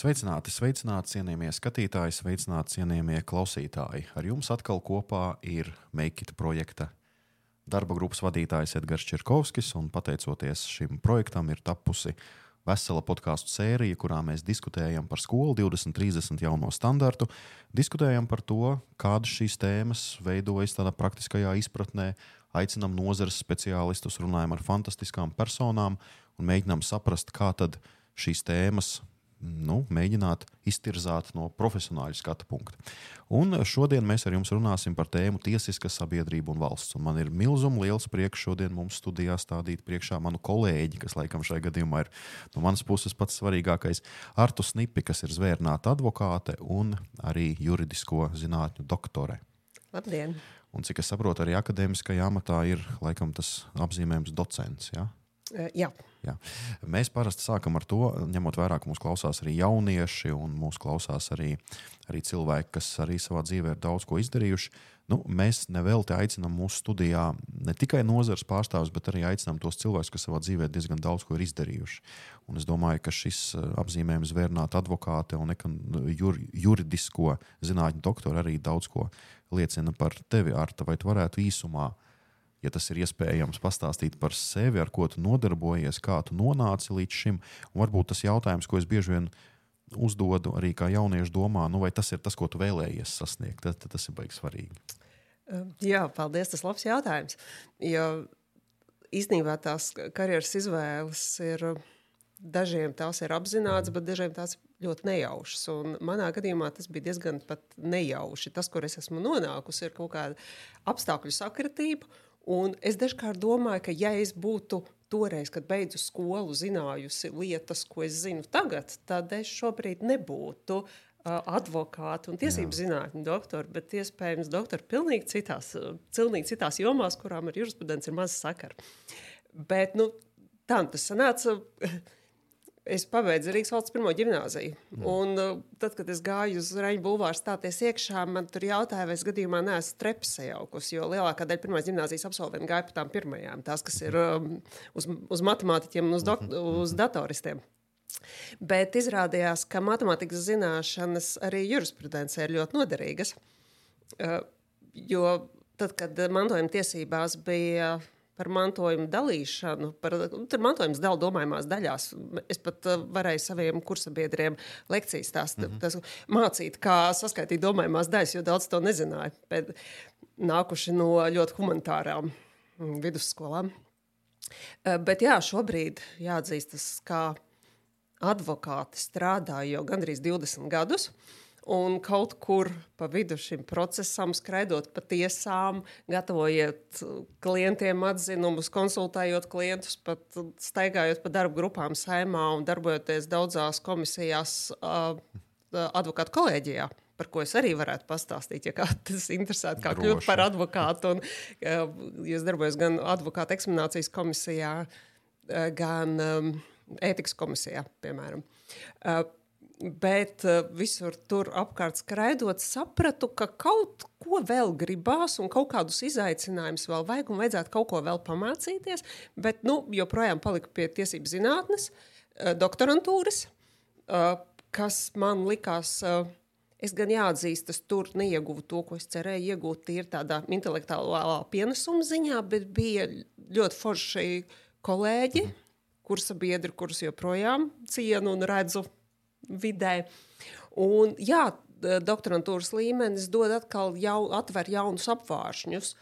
Sveicināti, sveicināti, cienījamie skatītāji, sveicināti, cienījamie klausītāji. Ar jums atkal kopā ir Meikita projekta darba grupas vadītājs Edgars Čirkovskis, un pateicoties šim projektam ir tapusi vesela podkāstu sērija, kurā mēs diskutējam par skolu 2030 jauno standartu, diskutējam par to, kādas šīs tēmas veidojas tādā praktiskajā izpratnē, aicinām nozares speciālistus, runājam ar fantastiskām personām un mēģinām saprast, kā tad šīs tēmas nu, mēģināt iztirzāt no profesionāļu skatu punkta. Un šodien mēs ar jums runāsim par tēmu tiesiska sabiedrība un valsts. Un man ir milzīgi liels prieks šodien mums studijā stādīt priekšā manu kolēģi, kas laikam šajā gadījumā ir no manas puses pats svarīgākais, Artu Snipi, kas ir zvērnāta advokāte un arī juridisko zinātņu doktore. Labdien! Un cik es saprotu, arī akadēmiskajā amatā ir laikam tas apzīmējums docents. Ja? Jā. Jā. Mēs parasti sākam ar to, ņemot vērā, ka mūsu klausās arī jaunieši, un mūsu klausās arī, arī cilvēki, kas arī savā dzīvē ir daudz ko izdarījuši. Nu, mēs nevelti aicinām mūsu studijā ne tikai nozares pārstāvjus, bet arī aicinām tos cilvēkus, kas savā dzīvē diezgan daudz ko ir izdarījuši. Un es domāju, ka šis apzīmējums vērnāt advokāte un jur, juridisko zinātņu doktoru arī daudz ko liecina par tevi, Arta. Vai tu varētu īsumā uh, ja tas ir iespējams, pastāstīt par sevi, ar ko tu nodarbojies, kā tu nonāci līdz šim. Un varbūt tas jautājums, ko es bieži vien uzdodu arī kā jauniešu domā, nu, vai tas ir tas, ko tu vēlējies sasniegt, tad, tad tas ir baigs svarīgi. Jā, paldies, tas ir labs jautājums. Jo īstenībā tās karjeras izvēles ir. Dažiem tās ir apzināts, bet dažiem tās ļoti nejaušas. Un manā gadījumā tas bija diezgan nejauši. Tas, kur es esmu nonākusi, ir kaut kāda apstākļu sakritība Un es dažkārt domāju, ka ja es būtu toreiz, kad beidzu skolu, zinājusi lietas, ko es zinu tagad, tad es šobrīd nebūtu uh, advokāti un tiesību zinātņu doktori, bet iespējams doktori pilnīgi citās, pilnīgi citās jomās, kurām ar jurisprudence ir maz sakara. Bet nu, tā tas sanāca. Es pabeidzu Rīgas valsts pirmo gimnāziju. Mm. Un, uh, tad, kad es gāju uz Reņģa bulvāru stāties iekšā, man tur jautāja, vai es gadījumā neesmu trepas sajaukusi. Jo lielākā daļa pirmās gimnāzijas absolventu gāja pa tām pirmajām, tās, kas ir um, uz, uz matemātiķiem un uz, dok, uz datoristiem. Bet izrādījās, ka matemātikas zināšanas arī jurisprudencē ir ļoti noderīgas. Uh, jo tad, kad mantojuma tiesībās bija par mantojumu dalīšanu. Par, tur mantojums dala domājumās daļās. Es pat uh, varēju saviem kursabiedriem lekcijas tās, mm -hmm. tas, mācīt, kā saskaitīt domājumās daļas, jo daudz to nezināja. Bet, nākuši no ļoti humanitārām mm, vidusskolām. Uh, bet jā, šobrīd jāatzīstas, ka advokāti strādāja jau gandrīz 20 gadus. Uh, Un kaut kur pa vidu šim procesam, skraidot pa tiesām, gatavojot klientiem atzinumus, konsultējot klientus, pat staigājot pa darba grupām saimā un darbojoties daudzās komisijās uh, advokātu kolēģijā par ko es arī varētu pastāstīt, ja kāds interesēta, kā Droši. kļūt par advokātu. Un, uh, es darbojos gan advokāta eksaminācijas komisijā, uh, gan um, ētikas komisijā, piemēram. Uh, Bet uh, visur tur apkārt skraidot, sapratu, ka kaut ko vēl gribās, un kaut kādus izaicinājumus vēl vajag, un vajadzētu kaut ko vēl pamācīties. Bet nu, joprojām paliku pie tiesību zinātnes, uh, doktorantūras, uh, kas man likās. Es gan jāatzīst, es tur neieguvu to, ko es cerēju iegūt. Tīri tādā intelektuālā pienesuma ziņā, bet bija ļoti forši kolēģi, mm. kursa biedri, kurus joprojām cienu un redzu vidē. Un, jā, doktorantūras līmenis dod atkal jau, atver jaunus apvāršņus.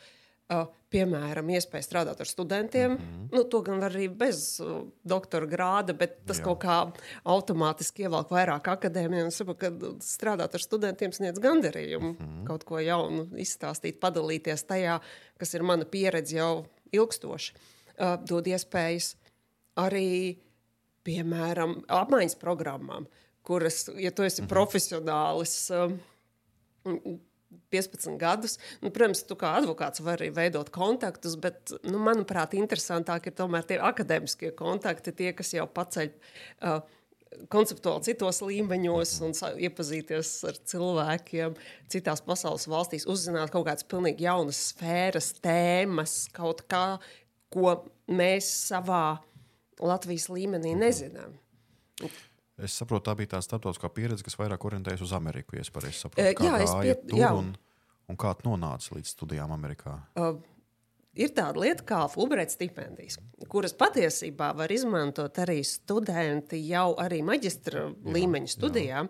Uh, piemēram, iespēja strādāt ar studentiem. Mm -hmm. nu, to gan var arī bez uh, doktora grāda, bet tas Jā. kaut kā automātiski ievelk vairāk akadēmiju. Es saprotu, ka strādāt ar studentiem sniedz gandarījumu, mm -hmm. kaut ko jaunu izstāstīt, padalīties tajā, kas ir mana pieredze jau ilgstoši. Uh, dod iespējas arī, piemēram, apmaiņas programmām. Uh, kuras, ja tu esi mhm. profesionālis, um, 15 gadus. Nu, protams, tu kā advokāts vari veidot kontaktus, bet, nu, manuprāt, interesantāk ir tomēr tie akadēmiskie kontakti, tie, kas jau paceļ. Uh, konceptuāli citos līmeņos un iepazīties ar cilvēkiem citās pasaules valstīs, uzzināt kaut kādas pilnīgi jaunas sfēras, tēmas, kaut kā, ko mēs savā Latvijas līmenī nezinām. Es saprotu, tā bija tā starptautiskā pieredze, kas vairāk orientējas uz Ameriku. Ja es pareizi saprotu, Eh, kā jā, es gāja pie- tur jā. un, un kā tu nonāci līdz studijām Amerikā. Uh, ir tāda lieta kā Fulbright stipendijas, kuras patiesībā var izmantot arī studenti jau arī maģistra līmeņa studijām.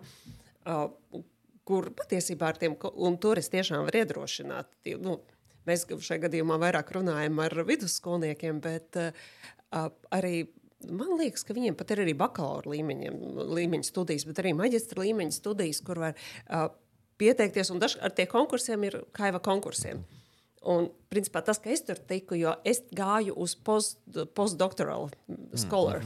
Uh, kur patiesībā ar tiem, un tur es tiešām varu iedrošināt. Nu, mēs šajā gadījumā vairāk runājam ar vidusskolniekiem, bet uh, arī man liekas, ka viņiem pat ir arī bakalaura līmeņa, studijas, bet arī maģistra līmeņa studijas, kur var uh, pieteikties. Un dažkārt ar tie konkursiem ir jau konkursiem. Un, principā, tas, ka es tur tiku, jo es gāju uz post, postdoctoral scholar.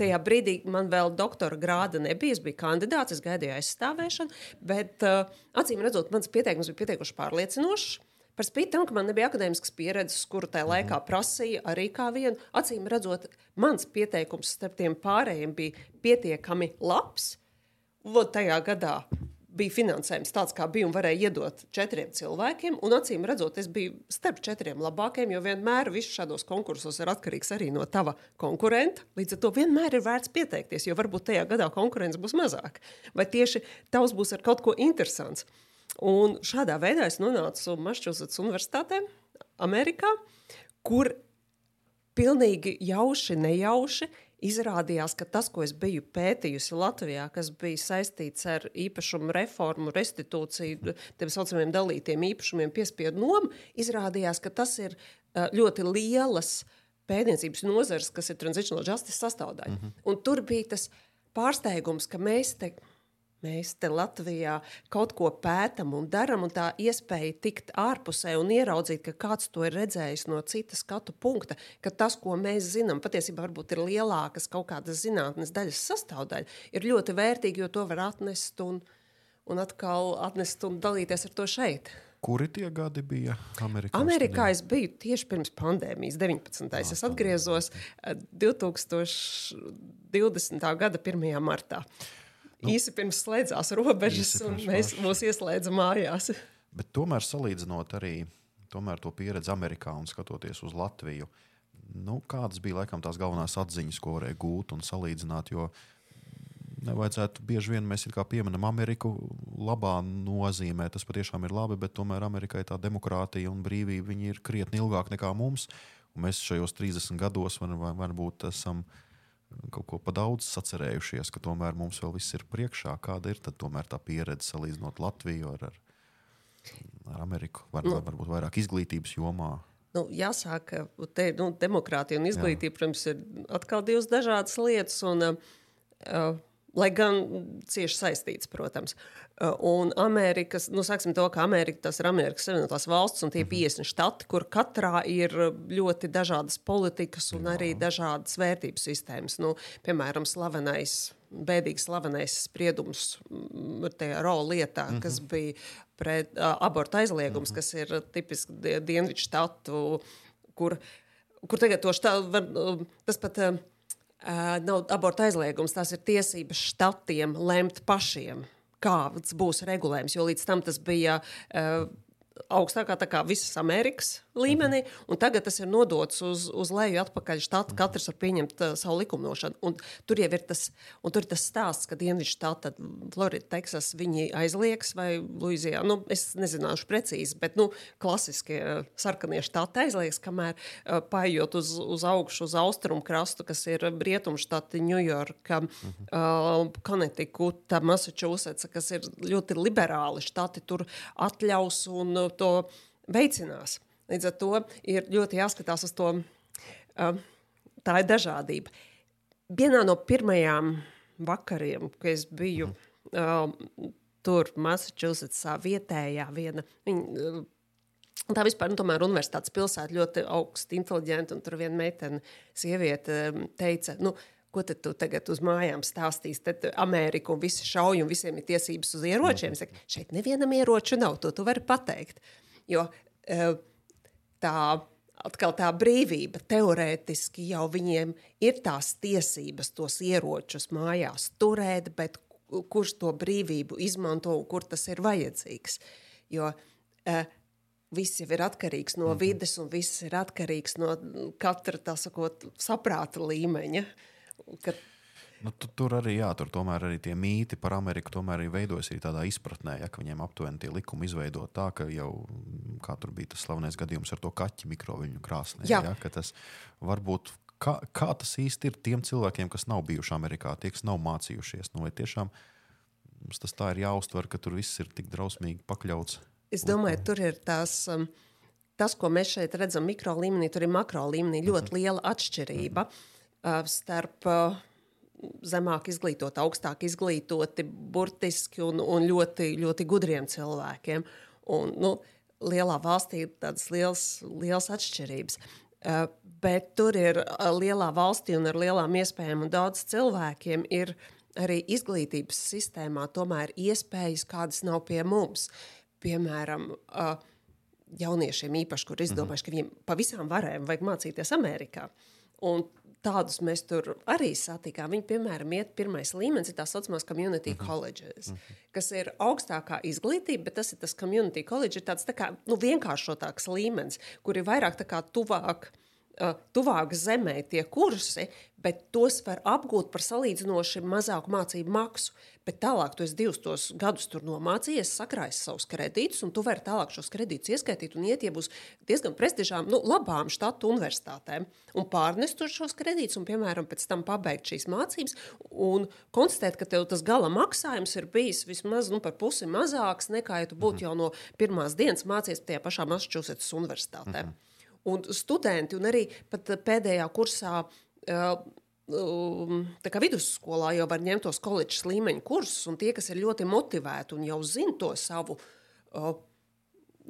Tajā brīdī man vēl doktora grāda nebija. Es biju kandidāts, es gaidīju aizstāvēšanu, bet uh, acīm redzot, mans pieteikums bija pietiekuši pārliecinošs. Par spīti tam, ka man nebija akadēmiskas pieredzes, kuru tajā laikā prasīja arī kā vienu, acīm redzot, mans pieteikums starp tiem pārējiem bija pietiekami labs. Vot tajā gadā bija finansējums tāds, kā bija, un varēja iedot četriem cilvēkiem. Un acīm redzot, es biju starp četriem labākajiem, jo vienmēr viss šādos konkursos ir atkarīgs arī no tava konkurenta. Līdz ar to vienmēr ir vērts pieteikties, jo varbūt tajā gadā konkurence būs mazāka. Vai tieši tavs būs ar kaut ko interesants. Un šādā veidā es nonācu Mašķusets Universitātē, Amerikā, kur pilnīgi jauši, nejauši izrādījās, ka tas, ko es biju pētījusi Latvijā, kas bija saistīts ar īpašumu reformu, restitūciju, tiem saucamiem dalītiem īpašumiem, piespiedu nomu, izrādījās, ka tas ir ā, ļoti lielas pētniecības nozares, kas ir transitional justice sastāvdaļa. Mm -hmm. Un tur bija tas pārsteigums, ka mēs te Mēs te Latvijā kaut ko pētām un darām, un tā iespēja tikt ārpusē un ieraudzīt, ka kāds to ir redzējis no citas skatu punkta, ka tas, ko mēs zinām, patiesībā varbūt ir lielākas kaut kādas zinātnes daļas sastāvdaļa, ir ļoti vērtīgi, jo to var atnest un, un atkal atnest un dalīties ar to šeit. Kuri tie gadi bija Amerikā? Amerikā es biju tieši pirms pandēmijas, 19. Es atgriezos eh, 2020. gada 1. martā. Nu, īsi pirms slēdzās robežas, un mēs mūs ieslēdzam mājās. Bet tomēr salīdzinot arī tomēr to pieredzi Amerikā un skatoties uz Latviju, nu, kādas bija laikam tās galvenās atziņas, ko varēja gūt un salīdzināt. Jo nevajadzētu bieži vien mēs pieminam Ameriku labā nozīmē. Tas patiešām ir labi, bet tomēr Amerikai tā demokrātija un brīvība ir krietni ilgāk nekā mums. Un mēs šajos 30 gados var, var, varbūt esam kaut ko pa daudz sacerējušies, ka tomēr mums vēl viss ir priekšā. Kāda ir tā pieredze salīdzinot Latviju ar, ar, ar Ameriku? Var, Nu. varbūt vairāk izglītības jomā. Nu, jāsāk, te, nu, demokrātija un izglītība, protams, ir atkal divas dažādas lietas. Un, uh, lai gan cieši saistīts, protams. Uh, Un Amerikas, nu, sāksim to, ka Amerika, tas ir Amerikas Savienotās valsts un tie 50 štati, kur katrā ir ļoti dažādas politikas un arī dažādas vērtības sistēmas. Nu, piemēram, slavenais, bēdīgi slavenais spriedums mm, Rola lietā, mm -hmm. kas bija pret uh, abortu aizliegums, mm -hmm. kas ir tipiski die- Dienvidu štatu, kur, kur tagad to štātu var, uh, tas pat. Uh, Uh, nav abortu aizliegums, tās ir tiesības štatiem lemt pašiem, kāds būs regulējums. Jo līdz tam tas bija uh, augstākā tā kā visas Amerikas līmenī, un tagad tas ir nodots uz, uz leju atpakaļ. Štati katrs var pieņemt uh, savu likumdošanu. Un tur jau ir tas, tur ir tas stāsts, ka Dienvidu štata, Florida, Teksas, viņi aizliegs vai Luizijā. Nu, es nezināšu precīzi, bet nu, klasiskie uh, sarkanie štati aizliegs, kamēr uh, paiet uz, uz augšu, uz austrumu krastu, kas ir rietumštati, Ņujorka, uh, Connecticuta, Massachusetts, kas ir ļoti liberāli štati, tur atļaus un to veicinās. Līdz ar to ir ļoti jāskatās uz to. Tā ir dažādība. Vienā no pirmajām vakariem, kad es biju uh, tur, Massachusettsā, vietējā viena. Viņa, Tā vispār, nu, tomēr universitātes pilsēta ļoti augsta, inteliģenta, tur viena meitene, sieviete, um, teica, nu, ko tad tu tagad uz mājām stāstīsi? Tad Amerika un visi šauj, un visiem ir tiesības uz ieročiem. Es saku, šeit nevienam ieroču nav, to tu vari pateikt. Jo uh, tā atkal tā brīvība, teorētiski jau viņiem ir tās tiesības tos ieročus mājās turēt, bet ku- kurš to brīvību izmanto un kur tas ir vajadzīgs. Jo uh, viss jau ir atkarīgs no vides, un viss ir atkarīgs no katra tā sakot, saprāta līmeņa. Kad Nu, tu, tur arī, jā, tur tomēr arī tie mīti par Ameriku tomēr arī veidojas arī tādā izpratnē, ja, ka viņiem aptuveni tie likumi izveido tā, ka jau, kā tur bija tas slavenais gadījums ar to kaķi mikroviļņu krāsnī, Jā. ja, ka tas varbūt, kā, kā tas īsti ir tiem cilvēkiem, kas nav bijuši Amerikā, tie, kas nav mācījušies, nu, vai tiešām mums tas tā ir jāuztver, ka tur viss ir tik drausmīgi pakļauts. Es domāju, tur ir tās. Um, Tas, ko mēs šeit redzam, mikro līmenī, tur ir makro līmenī ļoti liela atšķirība uh, starp uh, zemāk izglītoti, augstāk izglītoti, burtiski un, un ļoti, ļoti gudriem cilvēkiem. Un, nu, lielā valstī ir tādas liels, liels atšķirības. Uh, bet tur ir uh, lielā valstī un ar lielām iespējām un daudz cilvēkiem ir arī izglītības sistēmā tomēr iespējas, kādas nav pie mums. Piemēram, uh, jauniešiem īpaši, kur izdomājuši, ka viņiem pa visām varēm vajag mācīties Amerikā. Un tādus mēs tur arī satikām. Viņi, piemēram, iet pirmais līmenis, ir tā saucamās community colleges, kas ir augstākā izglītība, bet tas ir tas community college, ir tāds tā kā nu, vienkāršotāks līmenis, kur ir vairāk tā kā tuvāk. Uh, tuvāk zemē tie kursi, bet tos var apgūt par salīdzinoši mazāku mācību maksu. Bet tālāk, tu esi divus tos gadus tur nomācījies, sakrājis savus kredītus, un tu vari tālāk šos kredītus ieskaitīt un iet, būs diezgan prestižām, nu, labām štatu universitātēm, un pārnest tur šos kredītus, un, piemēram, pēc tam pabeigt šīs mācības, un konstatēt, ka tev tas gala maksājums ir bijis vismaz nu, par pusi mazāks nekā, ja tu būtu jau no pirmās dienas mācījies tajā pašā Massachusetts universitātē. Mm -hmm. Un studenti, un arī pēdējā kursā, tā kā vidusskolā jau var ņemt tos koledžas līmeņa kursus, un tie, kas ir ļoti motivēti un jau zina to savu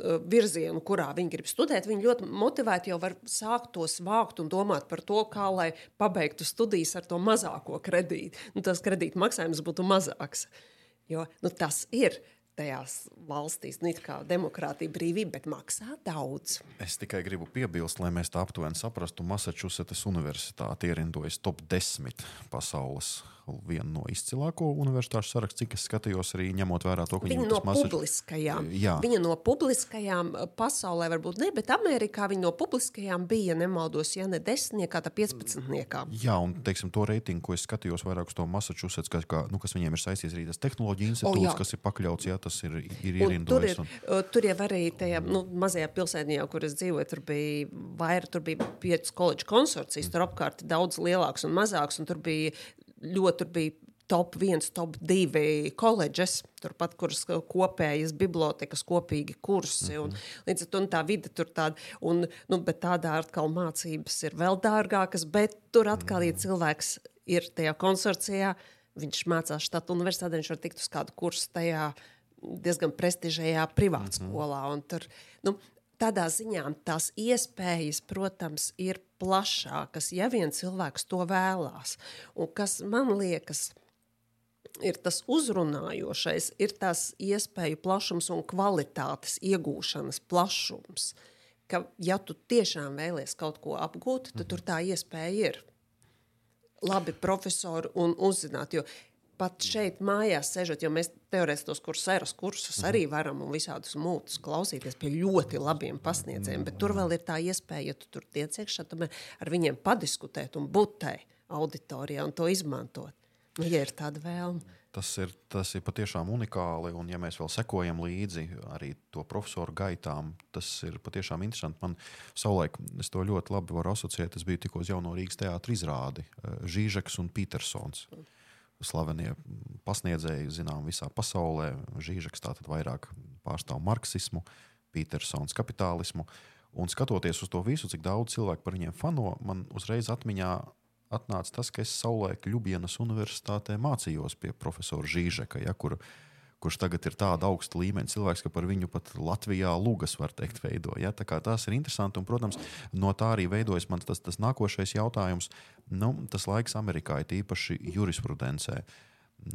virzienu, kurā viņi grib studēt, viņi ļoti motivēti jau var sākt tos vākt un domāt par to, kā lai pabeigtu studijas ar to mazāko kredītu. Nu, tas kredīta maksājums būtu mazāks. Jo nu, tas ir tajās valstīs, nu, kā demokrātija, brīvība, bet maksā daudz. Es tikai gribu piebilst, lai mēs tā aptuveni saprastu, Massachusetts Universitāte ierindojas top 10 pasaules viena no izcilāko universitāšu sarakstā, cik es skatījos, arī ņemot vērā to, ka viņa no Massachusetts... publiskajām. Jā. Viņa no publiskajām eh, pasaulē varbūt ne, bet Amerikā viņa no publiskajām bija, nemaldos, ja ne desmitniekā, tad piecpadsmitniekā. Jā, un teiksim, to reitingu, ko es skatījos vairāk uz to Massachusetts, kas, kā, nu, kas viņiem ir saistīts arī tas tehnoloģija institūts, oh, kas ir pakļauts, jā, tas ir, ir ierindojis. Tur, ir, un... tur jau arī tajā nu, mazajā pilsētnijā, kur es dzīvoju, tur bija vairāk, tur bija piecas koledžu konsorcijas, mm. tur apkārt daudz lielāks un mazāks, un tur bija ļoti bija top 1, top 2 koledžas, turpat, kuras kopējas bibliotekas, kopīgi kursi. Un, mhm. līdz ar to nu, tā vide tur tāda, un nu, tādā atkal mācības ir vēl dārgākas, bet tur atkal, ja mhm. cilvēks ir tajā konsorcijā, viņš mācās štatu universitātē, viņš var tikt uz kādu kursu tajā diezgan prestižajā privātskolā. Mm -hmm. Tur, nu, tādā ziņā tās iespējas, protams, ir plašākas, ja viens cilvēks to vēlās. Un kas man liekas, ir tas uzrunājošais, ir tas iespēju plašums un kvalitātes iegūšanas plašums. Ka, ja tu tiešām vēlies kaut ko apgūt, tad tur tā iespēja ir. Labi profesori un uzzināt, jo pat šeit mājās sēžot, jo mēs teorētiski tos kursus, eras kursus mhm. arī varam un visādus mūtus klausīties pie ļoti labiem pasniedzējiem, bet tur vēl ir tā iespēja, ja tu tur tiec iekšā, ar viņiem padiskutēt un būt tai auditorijā un to izmantot, nu, ja ir tāda vēlme. Tas ir, tas ir patiešām unikāli, un ja mēs vēl sekojam līdzi arī to profesoru gaitām, tas ir patiešām interesanti. Man savulaik, es to ļoti labi varu asociēt, es biju tikko uz jauno Rīgas teātra izrādi eh, Žīžeks un Petersons. Mm slavenie pasniedzēji, zinām, visā pasaulē. Žīžeks tātad vairāk pārstāv marksismu, Petersons kapitālismu. Un skatoties uz to visu, cik daudz cilvēku par viņiem fano, man uzreiz atmiņā atnāca tas, ka es savulaik Ljubienas universitātē mācījos pie profesora Žīžeka, ja, kur, kurš tagad ir tāda augsta līmeņa cilvēks, ka par viņu pat Latvijā lugas var teikt veido. Ja. Tas ir interesanti, un, protams, no tā arī veidojas man tas, tas nākošais jautājums, nu, tas laiks Amerikā, ir īpaši jurisprudencē.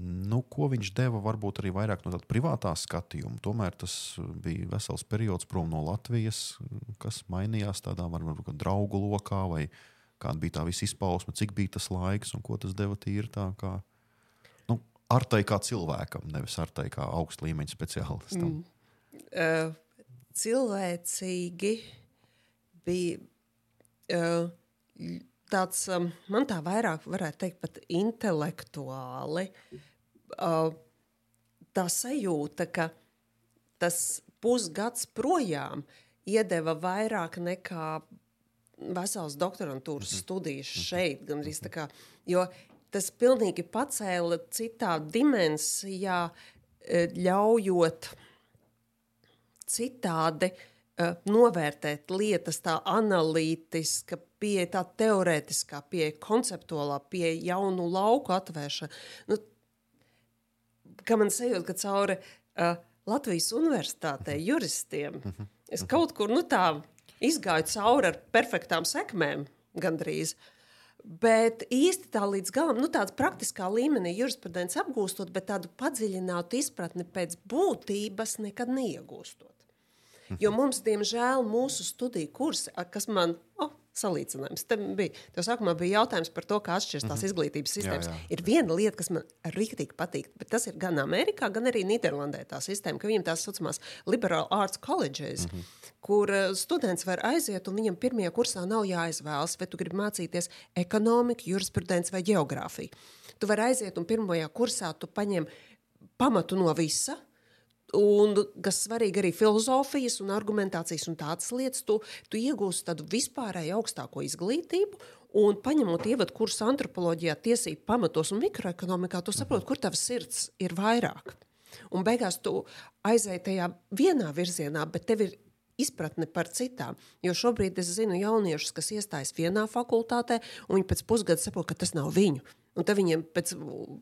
Nu, ko viņš deva, varbūt arī vairāk no tāda privātā skatījuma. Tomēr tas bija vesels periods prom no Latvijas, kas mainījās tādā varbūt draugu lokā, vai kāda bija tā visa izpausme, cik bija tas laiks un ko tas deva tīri tā kā ar tai kā cilvēkam, nevis ar tai kā augsta līmeņa speciālistam. Mm. Uh, cilvēcīgi bija. Uh, tāds, um, man tā vairāk varētu teikt, pat intelektuāli. Uh, tā sajūta, ka tas pusgads projām iedeva vairāk nekā vesels doktorantūras mhm. studijas mhm. šeit. Gandrīz, kā, jo tas pilnīgi pacēla citā dimensijā, e, ļaujot citādi uh, novērtēt lietas, tā analītiska pieeja, tā teorētiskā pieeja, konceptuālā pieeja, jaunu lauku atvēršana. Nu, kā man sajūta, ka cauri uh, Latvijas universitātē juristiem es kaut kur nu, tā izgāju cauri ar perfektām sekmēm gandrīz. Bet īsti tā līdz galam, nu, tāda praktiskā līmenī jurisprudence apgūstot, bet tādu padziļinātu izpratni pēc būtības nekad neiegūstot. Jo mums, diemžēl, mūsu studiju kursi, kas man, oh, salīdzinājums. Te bija, tev sākumā bija jautājums par to, kā atšķiras tās mm -hmm. izglītības sistēmas. Jā, jā. Ir viena lieta, kas man rīktīgi patīk, bet tas ir gan Amerikā, gan arī Nīderlandē tā sistēma, ka viņiem tās saucamās liberal arts colleges, mm -hmm. kur uh, students var aiziet un viņam pirmajā kursā nav jāizvēlas, vai tu gribi mācīties ekonomiku, jurisprudenci vai geogrāfiju. Tu vari aiziet un pirmajā kursā tu paņem pamatu no visa, Un, kas svarīgi arī filozofijas un argumentācijas un tādas lietas, tu, tu iegūsi tādu vispārēju augstāko izglītību. Un paņemot ievadu kursu antropoloģijā, tiesību pamatos un mikroekonomikā, tu saproti, kur tavs sirds ir vairāk. Un beigās tu aizēji tajā vienā virzienā, bet tev ir izpratne par citām. Jo šobrīd es zinu jauniešus, kas iestājas vienā fakultātē, un viņi pēc pusgada saprot, ka tas nav viņu Un tad viņiem pēc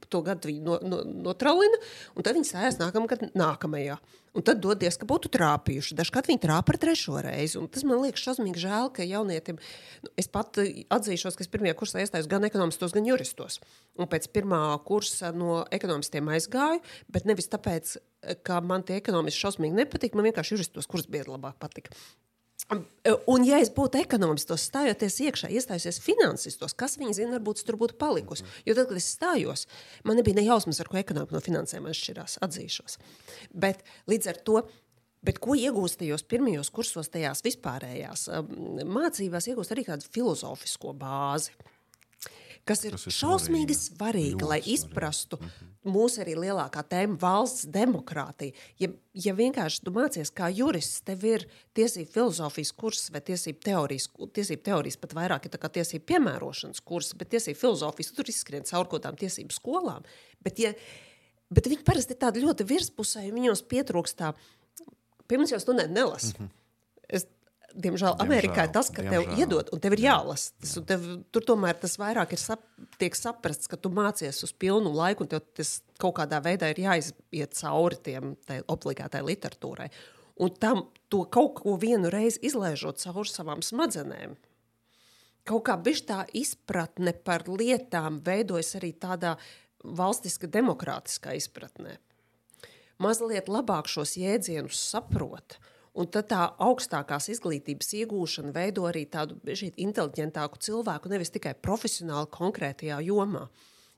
to gadu no, no, notraulina, un tad viņi sēž nākamajā, nākamajā. Un tad dodies, ka būtu trāpījuši. Dažkārt viņi trāpa ar trešo reizi. Un tas man liekas šausmīgi žēl, ka jaunietim, nu, es pat atzīšos, ka es pirmajā kursā iestājos gan ekonomistos, gan juristos. Un pēc pirmā kursa no ekonomistiem aizgāju, bet nevis tāpēc, ka man tie ekonomisti šausmīgi nepatīk, man vienkārši juristos kurs biedri labāk patika. Un, ja es būtu ekonomistos, stājoties iekšā, iestājusies finansistos, kas viņa zina, varbūt tur būtu palikusi. Jo tad, kad es stājos, man nebija ne jausmas, ar ko ekonomika no finansēm atšķirās, atzīšos. Bet līdz ar to. Bet ko iegūst tajos pirmajos kursos, tajās vispārējās mācībās, iegūst arī kādu filozofisko bāzi kas ir, kas ir šausmīgi svarīga, svarīga lai izprastu mm -hmm. mūsu arī lielākā tēma - valsts demokrātija. Ja, ja vienkārši tu mācies kā jurists, tev ir tiesību filozofijas kurs vai tiesību teorijas, tiesību teorijas pat vairāk ir tiesību piemērošanas kurs, bet tiesību filozofijas tur izskrien caur kaut kādām tiesību skolām. Bet, ja, bet viņi parasti ir tādi ļoti virspusēji, viņos pietrūkst tā. Pirms jau studenti nelasa. Mm -hmm. Diemžēl, diemžēl Amerikā ir tas, ka diemžēl. tev iedod, un tev ir jālasa. Tas, tev, tur tomēr tas vairāk ir sap, tiek saprasts, ka tu mācies uz pilnu laiku, un tev tas kaut kādā veidā ir jāiziet cauri tiem obligātai literatūrai. Un tam to kaut ko vienu reizi izlaižot cauri savām smadzenēm. Kaut kā bišķi tā izpratne par lietām veidojas arī tādā valstiska demokrātiskā izpratnē. Mazliet labāk šos jēdzienus saprot, uh, Un tad tā augstākās izglītības iegūšana veido arī tādu inteliģentāku cilvēku, nevis tikai profesionāli konkrētajā jomā.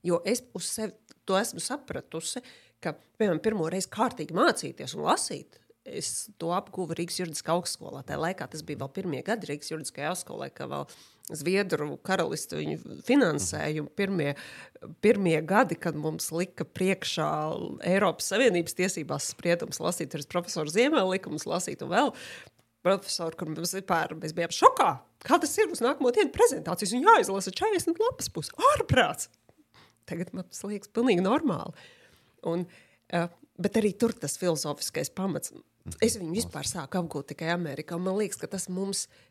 Jo es uz sevi to esmu sapratusi, ka, piemēram, pirmo reizi kārtīgi mācīties un lasīt, es to apguvu Rīgas juridiskā augstskolā. Tajā laikā tas bija vēl pirmie gadi Rīgas juridiskajā augstskolā, ka vēl Zviedru karalisti viņu finansēja. Pirmie, pirmie gadi, kad mums lika priekšā Eiropas Savienības tiesībās spriedums lasīt, ir profesors Ziemeļa likums lasīt un vēl profesoru, kur mums vispār mēs bijām šokā. Kā tas ir uz nākamo dienu prezentācijas? Viņu jāizlasa 40 lapas puses. Ārprāts! Tagad man tas liekas pilnīgi normāli. Un, uh, bet arī tur tas filozofiskais pamats. Es viņu vispār sāku apgūt tikai Amerikā. Man liekas, ka tas mums ir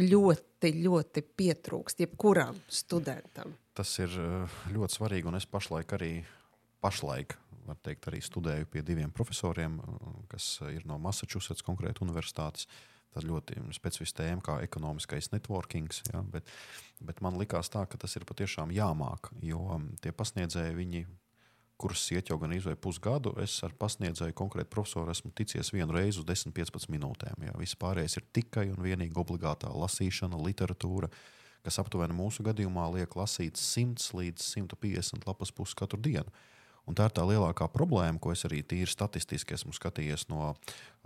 ļoti, ļoti pietrūkst jebkuram studentam. Tas ir eh, ļoti svarīgi, un es pašlaik arī, pašlaik, var teikt, arī studēju pie diviem profesoriem, eh, kas ir no Massachusetts konkrēti universitātes. Tas ļoti specifisks tēma, kā ekonomiskais networking. Ja, bet, bet man tā, ka tas ir patiešām jāmāk, jo mm, tie pasniedzēji viņi kurus iet jau gan izvēlēt pusgadu, es ar pasniedzēju konkrēti profesoru esmu ticies vienu reizi uz 10-15 minūtēm. Jā. Viss pārējais ir tikai un vienīgi obligātā lasīšana, literatūra, kas aptuveni mūsu gadījumā liek lasīt 100 līdz 150 lapas puses katru dienu. Un tā ir tā lielākā problēma, ko es arī tīri statistiski esmu skatījies no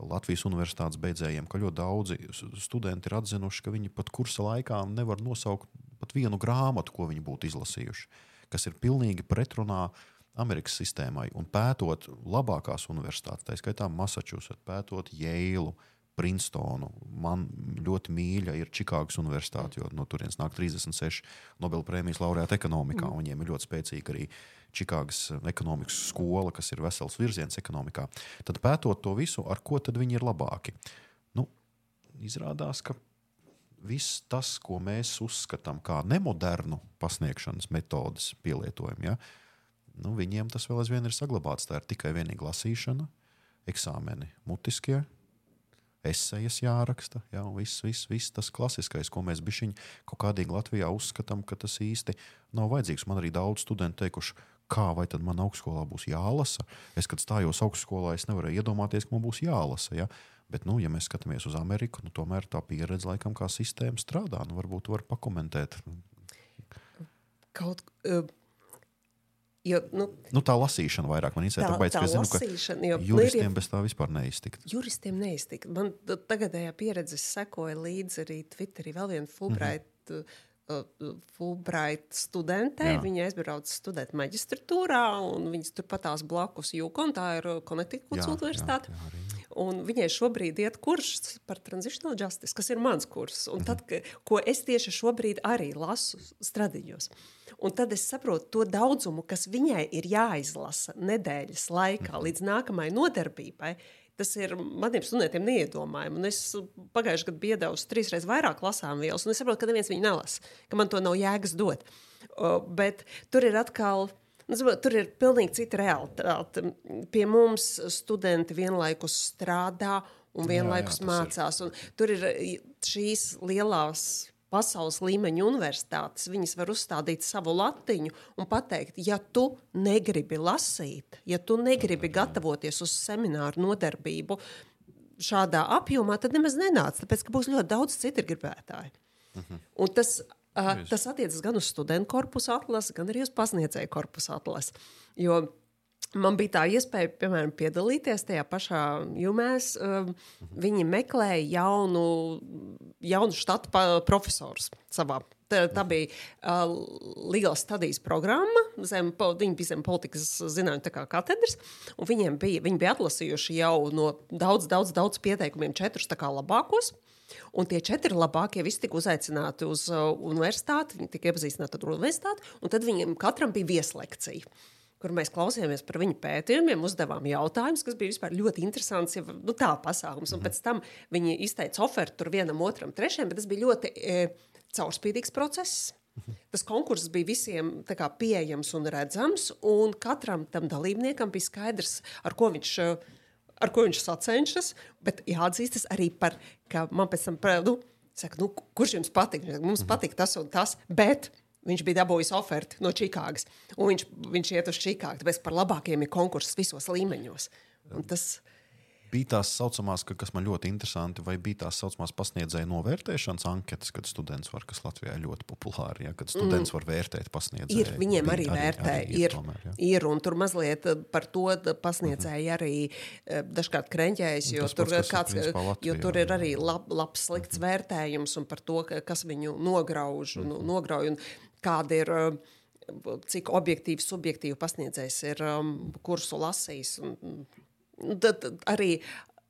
Latvijas universitātes beidzējiem, ka ļoti daudzi studenti ir atzinuši, ka viņi pat kursa laikā nevar nosaukt pat vienu grāmatu, ko viņi būtu izlasījuši, kas ir pilnīgi pretrunā Amerikas sistēmai. Un pētot labākās universitātes, tā skaitā Massachusetts, pētot Yale, Princetonu. Man ļoti mīļa ir Čikāgas Universitāte, jo no turienes nāk 36 Nobela prēmijas laureāti ekonomikā. Viņiem ir ļoti spēcīga arī Čikāgas ekonomikas skola, kas ir vesels virziens ekonomikā. Tad pētot to visu, ar ko tad viņi ir labāki? Nu, izrādās, ka viss tas, ko mēs uzskatām par nemodernu pasniegšanas metodes pielietojumu, ja, nu, viņiem tas vēl aizvien ir saglabāts. Tā ir tikai vienīga lasīšana, eksāmeni mutiskie esejas jāraksta. Jā, viss, viss, viss tas klasiskais, ko mēs bišķiņ kaut kādīgi Latvijā uzskatām, ka tas īsti nav vajadzīgs. Man arī daudz studentu teikuši, kā vai tad man augstskolā būs jālasa. Es, kad stājos augstskolā, es nevarēju iedomāties, ka man būs jālasa. Ja? Bet, nu, ja mēs skatāmies uz Ameriku, nu, tomēr tā pieredze, laikam, kā sistēma strādā. Nu, varbūt var pakomentēt. Kaut, uh, Jo, nu, nu, tā lasīšana vairāk man interesē. Tāpēc, tā, tā zinu, lasīšana, jo, juristiem nu, ir, bez tā vispār neiztikt. Juristiem neiztikt. Man tagadējā pieredze sekoja līdzi arī Twitterī vēl viena Fulbright. Mm -hmm. Fulbright studentē. Jā. Viņa aizbrauca studēt maģistratūrā, un viņas turpat tās blakus Jūkon, tā ir Connecticut Universitāte. Jā, jā, Un viņai šobrīd ir kurs par transitional justice, kas ir mans kurs. Un tad, ka, ko es tieši šobrīd arī lasu stradiņos. Un tad es saprotu to daudzumu, kas viņai ir jāizlasa nedēļas laikā mhm. līdz nākamajai nodarbībai. Tas ir maniem studentiem neiedomājami. Un es pagājušajā gadā biju devusi trīs reizes vairāk lasām vielas, un es saprotu, ka neviens viņu nelasa, ka man to nav jēgas dot. Uh, bet tur ir atkal. Tur ir pilnīgi cita realitāte. Pie mums studenti vienlaikus strādā un vienlaikus jā, jā, mācās. Un tur ir šīs lielās pasaules līmeņa universitātes, viņas var uzstādīt savu latiņu un pateikt, ja tu negribi lasīt, ja tu negribi gatavoties uz semināru nodarbību šādā apjomā, tad nemaz nenāc, tāpēc, ka būs ļoti daudz citu gribētāju. Uh mhm. -huh. Un tas, uh, tas attiecas gan uz studentu korpusu atlasi, gan arī uz pasniedzēju korpusu atlasi. Jo Man bija tā iespēja, piemēram, piedalīties tajā pašā jumēs. Um, viņi meklēja jaunu, jaunu štatu profesoru savā. Tā, tā bija uh, Legal Studies programma. Zem, viņi bija zem politikas zinātnē katedras. Viņiem bija, viņi bija atlasījuši jau no daudz, daudz, daudz pieteikumiem četrus labākos. Un tie četri labākie visi tika uzaicināti uz uh, universitāti. Viņi tika iepazīstināti ar universitāti, un tad viņiem katram bija vieslekcija kur mēs klausījāmies par viņu pētījumiem, uzdevām jautājumus, kas bija vispār ļoti interesants. Ja, nu, tā pasākums, un pēc tam viņi izteica ofertu tur vienam, otram, trešajam, bet tas bija ļoti e, caurspīdīgs process. Tas konkurss bija visiem kā, pieejams un redzams, un katram tam dalībniekam bija skaidrs, ar ko viņš ir ar ko viņš sacenšas, bet jāatzīstas arī par, ka man pēc tam, nu, saka, nu, kurš jums patīk? Mums patīk tas un tas, bet Viņš bija dabūjis oferti no Čikāgas, un viņš, viņš iet uz Čikāgu. Tāpēc par labākiem ir konkurss visos līmeņos. Un tas bija tās saucamās, ka, kas man ļoti interesanti, vai bija tās saucamās pasniedzēju novērtēšanas anketas, kad students var, kas Latvijā ļoti populāri, ja, kad students mm. var vērtēt pasniedzēju. Ir, viņiem arī, arī vērtē, arī, arī ir, ir, tomēr, ja. ir, un tur mazliet eh, par to pasniedzēji mm -hmm. arī eh, dažkārt kreņķējas, jo, tur, pats, kāds, Latvijā, jo tur ir arī lab, labs, slikts mm -hmm. vērtējums un par to, kas viņu nograuž un mm -hmm. nograuj. Un kāda ir. Cik objektīvi, subjektīvi pasniedzējs ir um, kursu lasījis. Un, tad arī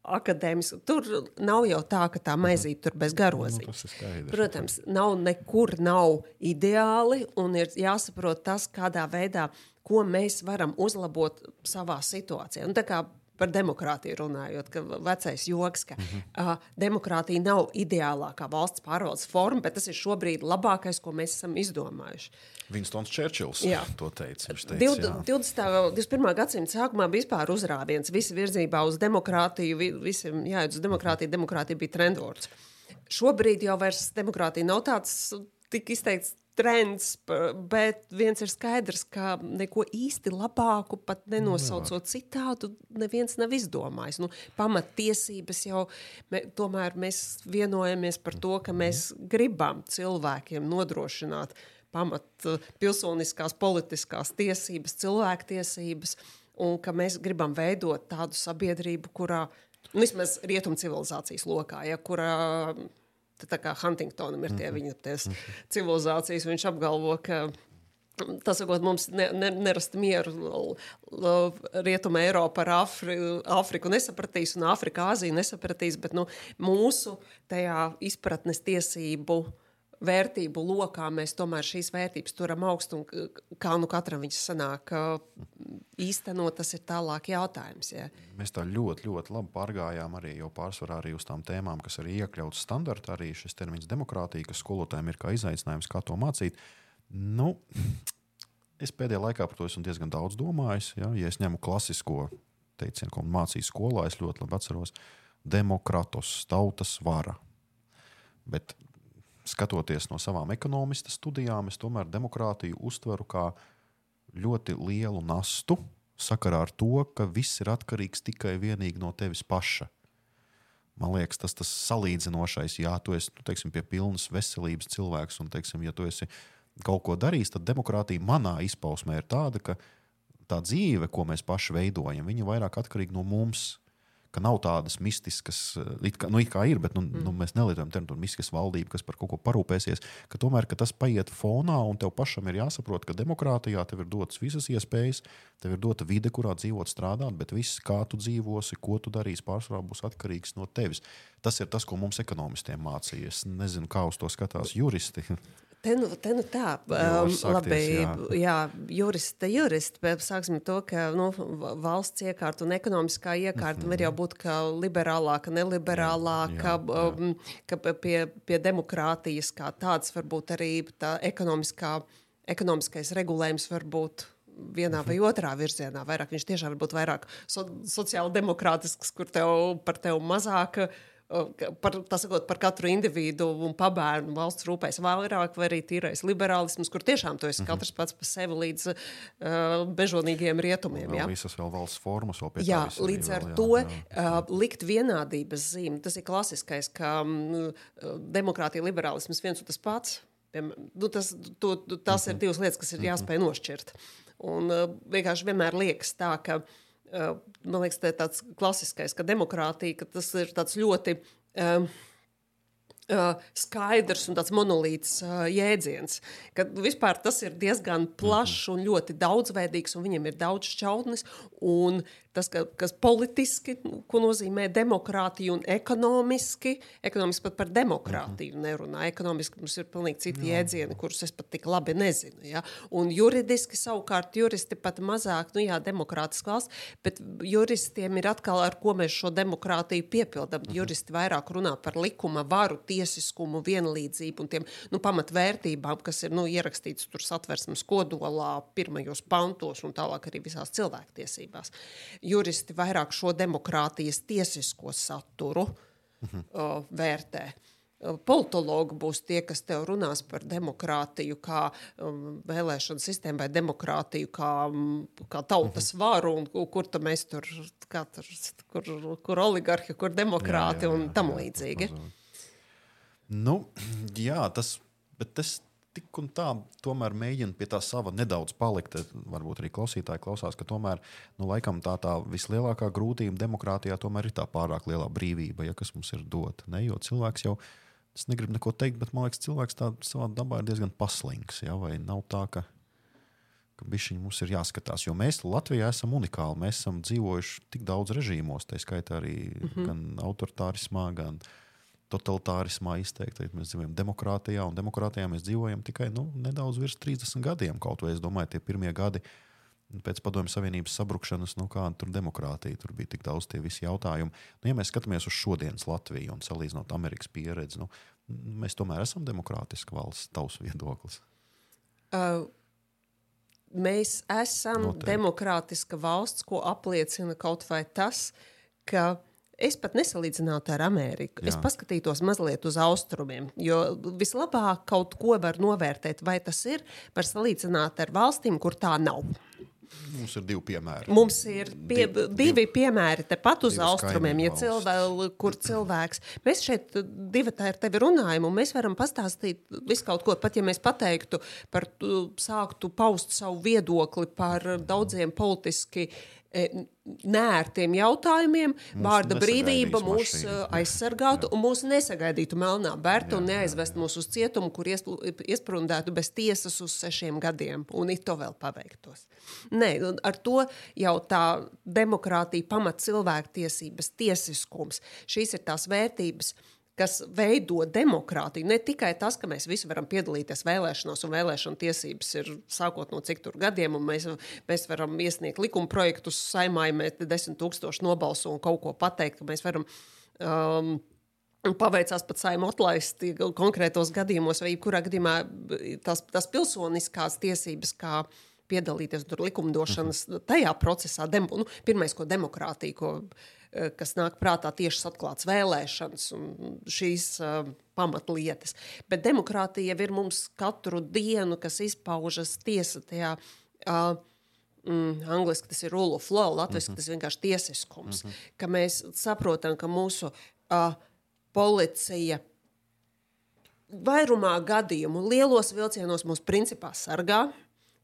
akadēmiski. Tur nav jau tā, ka tā maizīte tur bez garozīm. Nu, Protams, nav nekur nav ideāli un ir jāsaprot tas, kādā veidā, ko mēs varam uzlabot savā situācijā. Un tā kā par demokrātiju runājot, ka vecais joks, ka -hmm. uh, demokrātija nav ideālākā valsts pārvaldes forma, bet tas ir šobrīd labākais, ko mēs esam izdomājuši. Vinstons Čērčils to teica. teica 20. 20. 21. gadsimta sākumā bija vispār uzrāviens, visi virzībā uz demokrātiju, visiem jāiet uz demokrātiju, demokrātija bija trendvords. Šobrīd jau vairs demokrātija nav tāds tik izteikts trends, bet viens ir skaidrs, ka neko īsti labāku, pat nenosaucot citādu, neviens nav izdomājis. Nu, Pamattiesības jau mē, tomēr mēs vienojamies par to, ka mēs gribam cilvēkiem nodrošināt pamat pilsoniskās, politiskās tiesības, cilvēktiesības, un ka mēs gribam veidot tādu sabiedrību, kurā, nu, vismaz rietumu civilizācijas lokā, ja, kurā Tā kā Huntingtonam ir tie viņa civilizācijas, viņš apgalvo, ka Tas sakot, mums ne, ne, nerasta mieru. Rietuma Eiropa ar Afri, Afriku nesapratīs, un Āfrika Āziju nesapratīs, bet nu, mūsu tajā izpratnes tiesību vērtību lokā mēs tomēr šīs vērtības turam augstu, un kā nu katram viņas sanāk īstenot, tas ir tālāk jautājums. Ja. Mēs tā ļoti, ļoti labi pārgājām arī jau pārsvarā arī uz tām tēmām, kas arī iekļauts standartā, arī šis termins demokrātija, kas skolotājiem ir kā izaicinājums, kā to mācīt. Nu, es pēdējā laikā par to esmu diezgan daudz domājis. Ja, ja es ņemu klasisko teicienu, ko mācīju skolā, es ļoti labi atceros demokratus, tautas vara. Bet skatoties no savām ekonomista studijām, es tomēr demokrātiju uztveru kā ļoti lielu nastu sakarā ar to, ka viss ir atkarīgs tikai no tevis paša. Man liekas, tas ir salīdzinošais. Jā, tu esi nu, teiksim, pie pilnas veselības cilvēks, un, teiksim, ja tu esi kaut ko darījis, tad demokrātija manā izpausmē ir tāda, ka tā dzīve, ko mēs paši veidojam, ir vairāk atkarīga no mums ka nav tādas mistiskas, eh, it kā, nu, it kā ir, bet nu, mm. nu, mēs nelietojam terminu mistiskas valdība, kas par kaut ko parūpēsies. Ka tomēr ka tas paiet fonā, un tev pašam ir jāsaprot, ka demokrātijā tev ir dotas visas iespējas, tev ir dota vide, kurā dzīvot, strādāt, bet viss, kā tu dzīvosi, ko tu darīsi, pārsvarā būs atkarīgs no tevis. Tas ir tas, ko mums ekonomistiem mācīja. Es nezinu, kā uz to skatās juristi. Te nu, te nu tā, um, labi, jā, jā juristi, bet sāksim to, ka nu, valsts iekārta un ekonomiskā iekārta mm -hmm. var jau būt kā liberālāka, neliberālāka, jā, jā, jā. Um, ka pie, pie demokrātijas kā tāds varbūt arī tā ekonomiskā, ekonomiskais regulējums var būt vienā vai mhm. otrā virzienā. Vairāk viņš tiešām var būt vairāk so, sociāli demokrātisks, kur tev par tevi mazāk par, sakot, par katru individu un pabērnu valsts rūpēs vairāk, vai arī tīrais liberālisms, kur tiešām tu esi mm -hmm. katrs pats par sevi līdz uh, bežonīgiem rietumiem. Jā, visas vēl valsts formas vēl pie jā, līdz ar vēl, to jā, jā. Uh, likt vienādības zīmi, tas ir klasiskais, ka um, demokrātija, liberālisms viens un tas pats. Nu, tas, to, tas mm -hmm. ir divas lietas, kas ir mhm. jāspēj nošķirt. Un uh, vienkārši vienmēr liekas tā, ka uh, man liekas, tā ir tāds klasiskais, ka demokrātija, ka tas ir ļoti. Um, Uh, skaidrs un tāds monolīts uh, jēdziens. Ka vispār tas ir diezgan plašs un ļoti daudzveidīgs, un viņam ir daudz šķautnes. Tas, ka, kas politiski, nu, ko nozīmē demokrātija un ekonomiski, ekonomiski pat par demokrātiju -hmm. nerunā. Ekonomiski mums ir pilnīgi citi jā. jēdzieni, kurus es pat tik labi nezinu. Ja? Un juridiski savukārt juristi pat mazāk, nu jā, demokrātiski valsts, bet juristiem ir atkal ar ko mēs šo demokrātiju piepildam. Mm -hmm. Juristi vairāk runā par likuma varu, tiesiskumu, vienlīdzību un tiem nu, pamatvērtībām, kas ir nu, ierakstītas tur satversmes kodolā, pirmajos pantos un tālāk arī visās cilvēktiesībās juristi vairāk šo demokrātijas tiesisko saturu mhm. uh, vērtē. Politologi būs tie, kas tev runās par demokrātiju, kā um, vēlēšanu sistēmu, vai demokrātiju, kā, um, kā tautas mhm. varu, un kur tu mēs tur, tur kur, kur oligarhi, kur demokrāti jā, jā, jā, un tam līdzīgi. Nu, jā, tas, tas tik un tā tomēr mēģina pie tā sava nedaudz palikt. Varbūt arī klausītāji klausās, ka tomēr nu, laikam tā, tā vislielākā grūtība demokrātijā tomēr ir tā pārāk lielā brīvība, ja, kas mums ir dota. Ne? Jo cilvēks jau, es negribu neko teikt, bet man liekas, cilvēks tā savā dabā ir diezgan paslings. Ja? Vai nav tā, ka, ka bišķiņi mums ir jāskatās? Jo mēs Latvijā esam unikāli. Mēs esam dzīvojuši tik daudz režīmos, tā skaitā arī mm -hmm. gan autoritārismā, gan totalitārismā izteikti. Mēs dzīvojam demokrātijā, un demokrātijā mēs dzīvojam tikai nu, nedaudz virs 30 gadiem. Kaut vai es domāju, tie pirmie gadi pēc Padomju Savienības sabrukšanas, nu kāda tur demokrātija, tur bija tik daudz tie visi jautājumi. Nu, ja mēs skatāmies uz šodienas Latviju un salīdzinot Amerikas pieredzi, nu, mēs tomēr esam demokrātiska valsts, tavs viedoklis. Uh. Mēs esam Noteikti. demokrātiska valsts, ko apliecina kaut vai tas, ka Es pat nesalīdzinātu ar Ameriku. Jā. Es paskatītos mazliet uz austrumiem, jo vislabāk kaut ko var novērtēt, vai tas ir, var salīdzināt ar valstīm, kur tā nav. Mums ir divi piemēri. Mums ir pie, divi, divi piemēri tepat uz austrumiem, ja cilvē, kur cilvēks. Mēs šeit divi tā ar tevi runājam, un mēs varam pastāstīt visu kaut ko. Pat ja mēs pateiktu par, sāktu paust savu viedokli par daudziem politiski nērtiem jautājumiem, Mūs vārda brīvība mūs mašīna. uh, aizsargātu un mūs nesagaidītu melnā bērta un neaizvest mūs uz cietumu, kur iesprūdētu bez tiesas uz sešiem gadiem, un it to vēl paveiktos. Nē, un ar to jau tā demokrātija, pamat cilvēktiesības, tiesiskums, šīs ir tās vērtības, kas veido demokrātiju. Ne tikai tas, ka mēs visi varam piedalīties vēlēšanās, un vēlēšana tiesības ir sākot no cik tur gadiem, un mēs, mēs varam iesniegt likuma projektus, saimā, ja mēs desmit tūkstoši nobalso un kaut ko pateikt, ka mēs varam. Um, Paveicās pat saimē atlaist konkrētos gadījumos, vai jebkurā gadījumā tās, tās pilsoniskās tiesības, kā piedalīties likumdošanas tajā procesā. Dem, nu, pirmais, ko demokrātija, ko, eh, kas nāk prātā, tieši atklāts vēlēšanas un šīs uh, pamatlietas. Bet demokrātija ir mums katru dienu, kas izpaužas tiesa tajā. Uh, Mm, angliski tas ir rule of law, latviešu mm -hmm. tas ir vienkārši tiesiskums. Mm -hmm. Ka mēs saprotam, ka mūsu uh, policija vairumā gadījumu, lielos vilcienos mūs principā sargā.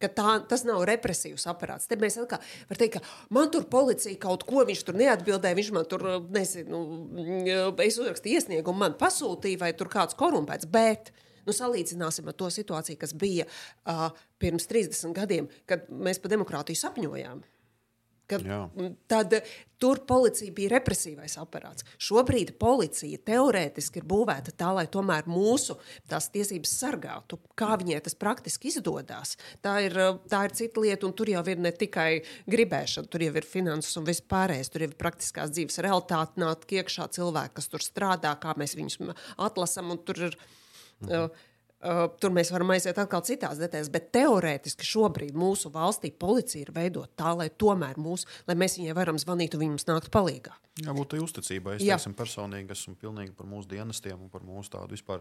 Ka Tā, tas nav represīvs aparāts. Te mēs atkal varam teikt, ka man tur policija kaut ko, viņš tur neatbildēja, viņš man tur, nezinu, mm, es uzrakstīju iesniegumu, man pasūtīja, vai tur kāds korumpēts. Bet nu, salīdzināsim ar to situāciju, kas bija uh, pirms 30 gadiem, kad mēs par demokrātiju sapņojām. Tad eh, tur policija bija represīvais aparāts. Šobrīd policija teorētiski ir būvēta tā, lai tomēr mūsu tās tiesības sargātu. Kā viņai tas praktiski izdodas, tā ir, eh, tā ir cita lieta. un Tur jau ir ne tikai gribēšana, tur jau ir finanses un viss pārējais. Tur jau ir praktiskās dzīves realitāte, nāk iekšā cilvēki, kas tur strādā, kā mēs viņus atlasām. un Tur ir Uh, uh, tur mēs varam aiziet atkal citās detaļās, bet teorētiski šobrīd mūsu valstī policija ir veidota tā, lai tomēr mūs, lai mēs viņai varam zvanīt un viņi mums nāktu palīdzīgā. Jābūt tai uzticībai. Es Jā. teiksim, personīgi esmu pilnīgi par mūsu dienestiem un par mūsu tādu vispār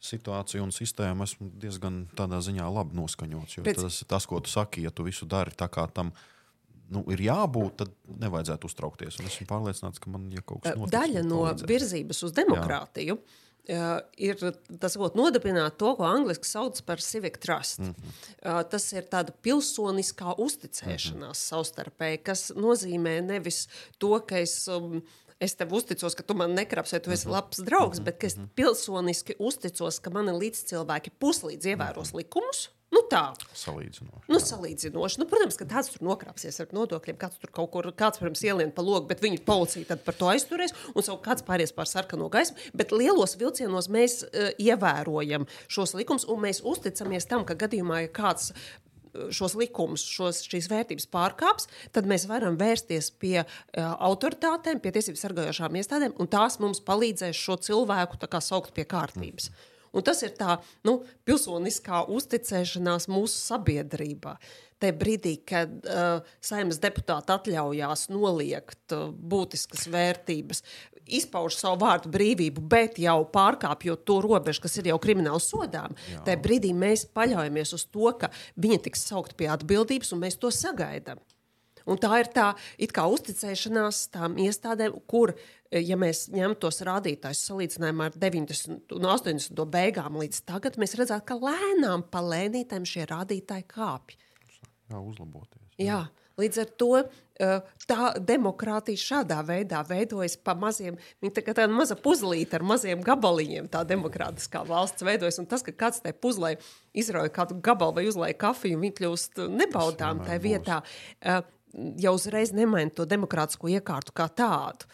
situāciju un sistēmu. Esmu diezgan tādā ziņā labi noskaņots. jo Pēc- Tas ir tas, ko tu saki, ja tu visu dari tā, kā tam nu, ir jābūt, tad nevajadzētu uztraukties. Un esmu pārliecināts, ka man ja kaut kas notiks. Daļa man no palīdzēs. virzības uz demokrātiju. Uh, ir tas, ko nodibināt to, ko angļuiski sauc par civic trust. Mm -hmm. uh, tas ir tāda pilsoniskā uzticēšanās mm -hmm. savstarpēji, kas nozīmē nevis to, ka es. Um, Es tev uzticos, ka tu man nekrāpsi, vai tu esi labs draugs, bet ka es pilsoniski uzticos, ka mani līdzcilvēki puslīdz ievēros likumus. Nu tā, Salīdzinoši. Nu, salīdzinoši. Nu, protams, ka tāds tur nokrāpsies ar nodokļiem, kāds tur kaut kur, kāds, protams, ielien pa logu, bet viņa policija tad par to aizturēs, un savukārt kāds pāries pār sarkano gaismu. Bet lielos vilcienos mēs uh, ievērojam šos likumus, un mēs uzticamies tam, ka gadījumā, ja kāds uh, šos likumus, šos, šīs vērtības pārkāps, tad mēs varam vērsties pie uh, autoritātēm, pie tiesību sargājošām iestādēm, un tās mums palīdzēs šo cilvēku tā kā saukt pie kārtības. Un tas ir tā nu, pilsoniskā uzticēšanās mūsu sabiedrībā. Tajā brīdī, kad uh, saimnes deputāti atļaujās noliegt uh, būtiskas vērtības, izpauž savu vārdu brīvību, bet jau pārkāpjot to robežu, kas ir jau krimināli sodām, tajā brīdī mēs paļaujamies uz to, ka viņi tiks saukt pie atbildības, un mēs to sagaidām. Un tā ir tā kā uzticēšanās tām iestādēm, kur, ja mēs ņemam tos rādītājus salīdzinājumā ar 90 un 80 beigām līdz tagad, mēs redzam, ka lēnām pa lēnītēm šie rādītāji kāpj. Jā, uzlaboties. Jā, līdz ar to eh, tā demokrātija šādā veidā veidojas pa maziem, viņa tā kā tāda maza puzelīte ar maziem gabaliņiem, tā demokrātiskā valsts veidojas. Un tas, ka kāds tai puzlē izrauja kādu gabalu vai uzlēja kafiju, viņi kļūst nebaudām vienmēr tajā vietā, eh, jau uzreiz nemaina to demokrātisko iekārtu kā tādu.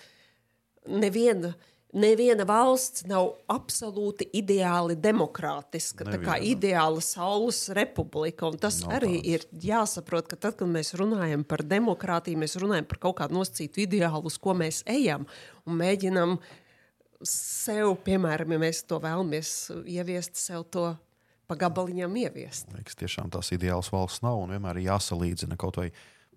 Neviena, neviena valsts nav absolūti ideāli demokrātiska, tā kā Neviena. ideāla saules republika. Un tas Nav arī tādas. ir jāsaprot, ka tad, kad mēs runājam par demokrātiju, mēs runājam par kaut kādu nosacītu ideālu, uz ko mēs ejam un mēģinam sev, piemēram, ja mēs to vēlamies ieviest, sev to pa gabaliņam ieviest. Liekas, tiešām tās ideālas valsts nav un vienmēr ir jāsalīdzina kaut vai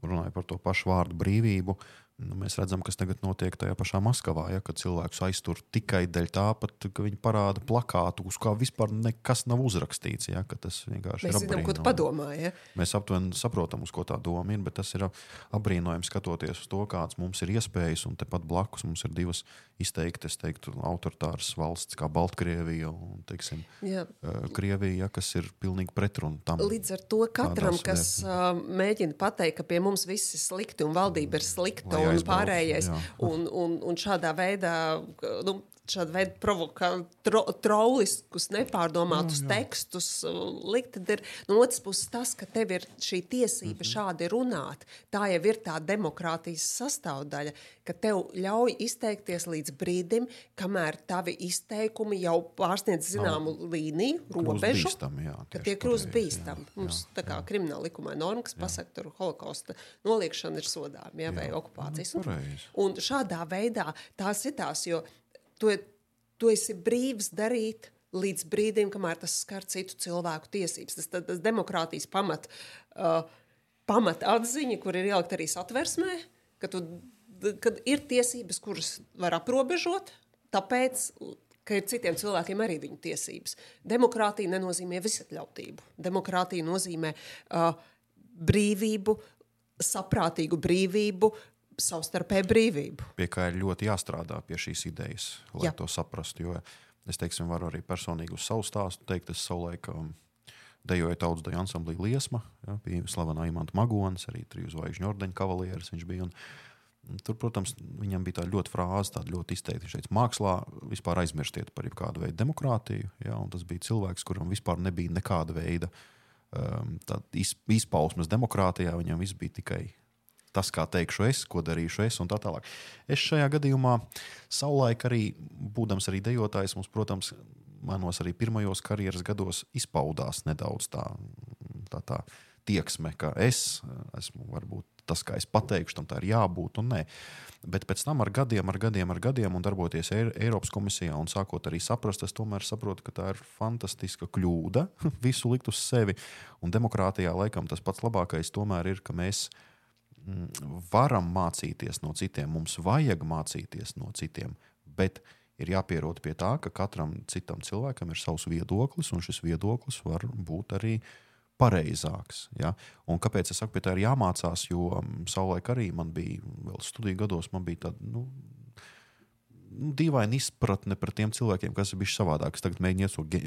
runājot par to pašu vārdu brīvību. Nu, mēs redzam, kas tagad notiek tajā pašā Maskavā, ja, kad cilvēkus aiztur tikai dēļ tā, pat, ka viņi parāda plakātu, uz kā vispār nekas nav uzrakstīts. Ja, tas vienkārši Mēs ir zinām, ko tu padomā. Ja? Mēs aptuveni saprotam, uz ko tā doma ir, bet tas ir apbrīnojami skatoties uz to, kādas mums ir iespējas. Un tepat blakus mums ir divas izteikti, es teiktu, autoritāras valsts kā Baltkrievija un, teiksim, Jā. Krievija, ja, kas ir pilnīgi pretrunā tam. Līdz ar to katram, kas uh, mēģina pateikt, ka pie mums viss ir slikti un valdība ir slikta un pārējais, jā. un, un, un šādā veidā. Nu, Šāda veida provokāciju, tro, trolliskus, nepārdomātus jā, jā. tekstus likt. Tad ir no otras puses tas, ka tev ir šī tiesība mm -hmm. šādi runāt. Tā jau ir tā demokrātijas sastāvdaļa, ka tev ļauj izteikties līdz brīdim, kamēr tavi izteikumi jau pārsniedz zināmu no, līniju, robežu. Bīstami, jā, ka tie kļūst bīstami. Mums jā, tā kā krimināla likumā norma, kas pasaka, tur holokausta noliekšana ir sodāma vai okupācijas. Nu, un, un šādā veidā tās ir tās, jo tu, tu esi brīvs darīt līdz brīdim, kamēr tas skar citu cilvēku tiesības. Tas ir demokrātijas pamat, uh, pamat atziņa, kur ir ielikt arī satversmē, ka, tu, kad ir tiesības, kuras var aprobežot, tāpēc, ka ir citiem cilvēkiem arī viņu tiesības. Demokrātija nenozīmē visatļautību. Demokrātija nozīmē uh, brīvību, saprātīgu brīvību, savstarpēju brīvību. Pie kā ir ļoti jāstrādā pie šīs idejas, lai Jā. to saprastu. Jo es teiksim, varu arī personīgi uz savu stāstu teikt, es savulaik um, dejoju tautas deju ansamblī Liesma, ja, bija slavenā Imants Magonis, arī triju zvaigžņu ordeņa kavalieris viņš bija. Un, Tur, protams, viņam bija tāda ļoti frāze, tāda ļoti izteikta. Viņš teica, mākslā vispār aizmirstiet par jebkādu veidu demokrātiju. Ja, tas bija cilvēks, kuram vispār nebija nekāda veida um, izpausmes demokrātijā. Viņam viss bija tikai tas, kā teikšu es, ko darīšu es, un tā tālāk. Es šajā gadījumā, savulaik arī būdams arī dejotājs, mums, protams, manos arī pirmajos karjeras gados izpaudās nedaudz tā, tā, tā tieksme, ka es esmu varbūt tas, kā es pateikšu, tam tā ir jābūt un nē. Bet pēc tam ar gadiem, ar gadiem, ar gadiem un darboties Eiropas komisijā un sākot arī saprast, es tomēr saprotu, ka tā ir fantastiska kļūda visu likt uz sevi. Un demokrātijā laikam tas pats labākais tomēr ir, ka mēs varam mācīties no citiem, mums vajag mācīties no citiem, bet ir jāpierod pie tā, ka katram citam cilvēkam ir savs viedoklis, un šis viedoklis var būt arī pareizāks. Ja? Un kāpēc es saku, pie tā ir jāmācās? Jo savulaik arī man bija, vēl studiju gados, man bija tāda nu, nu, dīvaina izpratne par tiem cilvēkiem, kas ir bijuši savādāk. Es tagad mēģinu iesūt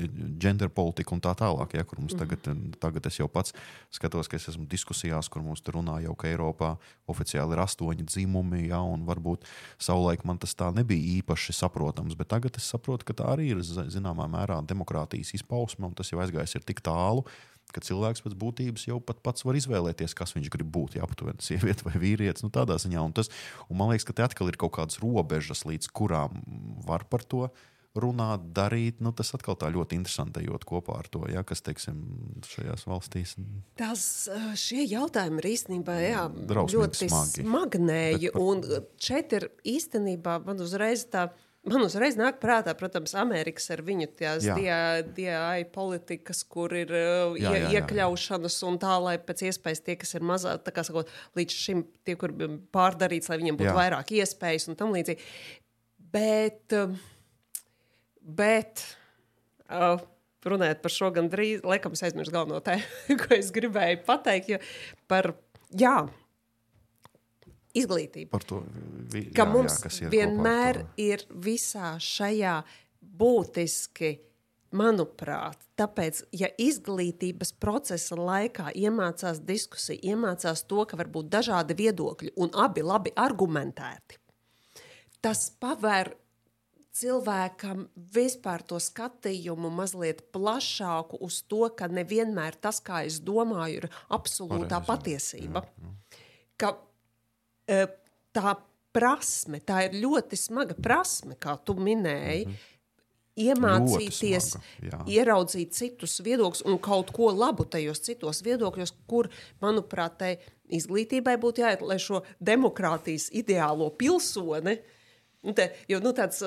gender politiku un tā tālāk, ja, kur mums mm. tagad, tagad es jau pats skatos, ka es esmu diskusijās, kur mums runā jau, ka Eiropā oficiāli ir astoņi dzimumi, ja, un varbūt savulaik man tas tā nebija īpaši saprotams, bet tagad es saprotu, ka tā arī ir zināmā mērā demokrātijas izpausme, un tas jau aizgājis ir tik tālu, ka cilvēks pēc būtības jau pat pats var izvēlēties, kas viņš grib būt. Jā, aptuveni sieviete vai vīrietis. Nu, tādā ziņā, un, tas, un man liekas, ka te atkal ir kaut kādas robežas, līdz kurām var par to runāt, darīt. Nu, tas atkal tā ļoti interesanti ejot kopā ar to, ja, kas teiksim, šajās valstīs. Tas, šie jautājumi ir īstenībā jā, ļoti smagi. smagnēji. Par... Un šeit ir īstenībā man uzreiz tā Man uzreiz nāk prātā, protams, Amerikas ar viņu tās DI politikas, kur ir uh, jā, jā, jā, iekļaušanas un tā, lai pēc iespējas tie, kas ir mazāk, tā kā sakot, līdz šim tie, kur pārdarīts, lai viņiem būtu jā. vairāk iespējas un tam līdzīgi. Bet, um, bet uh, runājot par šo gan drīz, laikam es aizmirsu galveno tēmu, ko es gribēju pateikt, jo par, jā, izglītība. Par to vi, ka jā, mums jā, vienmēr ir visā šajā būtiski. Manuprāt, tāpēc, ja izglītības procesa laikā iemācās diskusija, iemācās to, ka var būt dažādi viedokļi un abi labi argumentēti, tas paver cilvēkam vispār to skatījumu mazliet plašāku uz to, ka nevienmēr tas, kā es domāju, ir absolūtā Pareizi, patiesība. Jā, jā. Ka tā prasme, tā ir ļoti smaga prasme, kā tu minēji. Mm -hmm. Iemācīties, smaga, ieraudzīt citus viedokļus un kaut ko labu tajos citos viedokļos, kur, manuprāt, tai izglītībai būtu jāiet, lai šo demokrātijas ideālo pilsoni uh, te, jo, nu, tāds,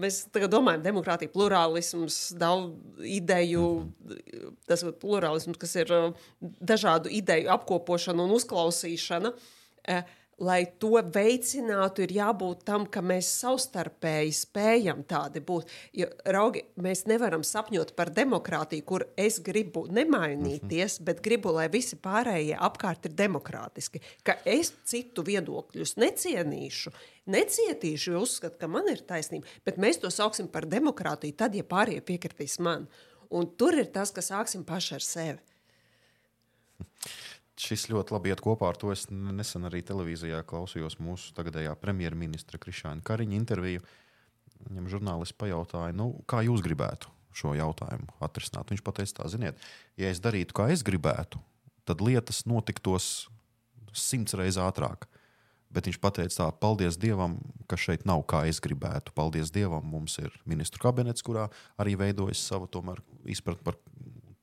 mēs domājam, demokrātija, plurālisms, daudz ideju, tas ir plurālisms, kas ir dažādu ideju apkopošana un uzklausīšana. Uh, lai to veicinātu, ir jābūt tam, ka mēs savstarpēji spējam tādi būt. Jo, raugi, mēs nevaram sapņot par demokrātiju, kur es gribu nemainīties, bet gribu, lai visi pārējie apkārt ir demokrātiski. Ka es citu viedokļus necienīšu, necietīšu, jo uzskatu, ka man ir taisnība, bet mēs to sauksim par demokrātiju tad, ja pārējie piekritīs man. Un tur ir tas, ka sāksim paši ar sevi šis ļoti labi iet kopā ar to. Es nesen arī televīzijā klausījos mūsu tagadējā premjerministra Krišāna Kariņa interviju. Viņam žurnālists pajautāja, nu, kā jūs gribētu šo jautājumu atrisināt. Viņš teica, tā, ziniet, ja es darītu, kā es gribētu, tad lietas notiktos simts reizes ātrāk. Bet viņš teica, tā, paldies Dievam, ka šeit nav kā es gribētu. Paldies Dievam, mums ir ministru kabinets, kurā arī veidojas sava izpratne par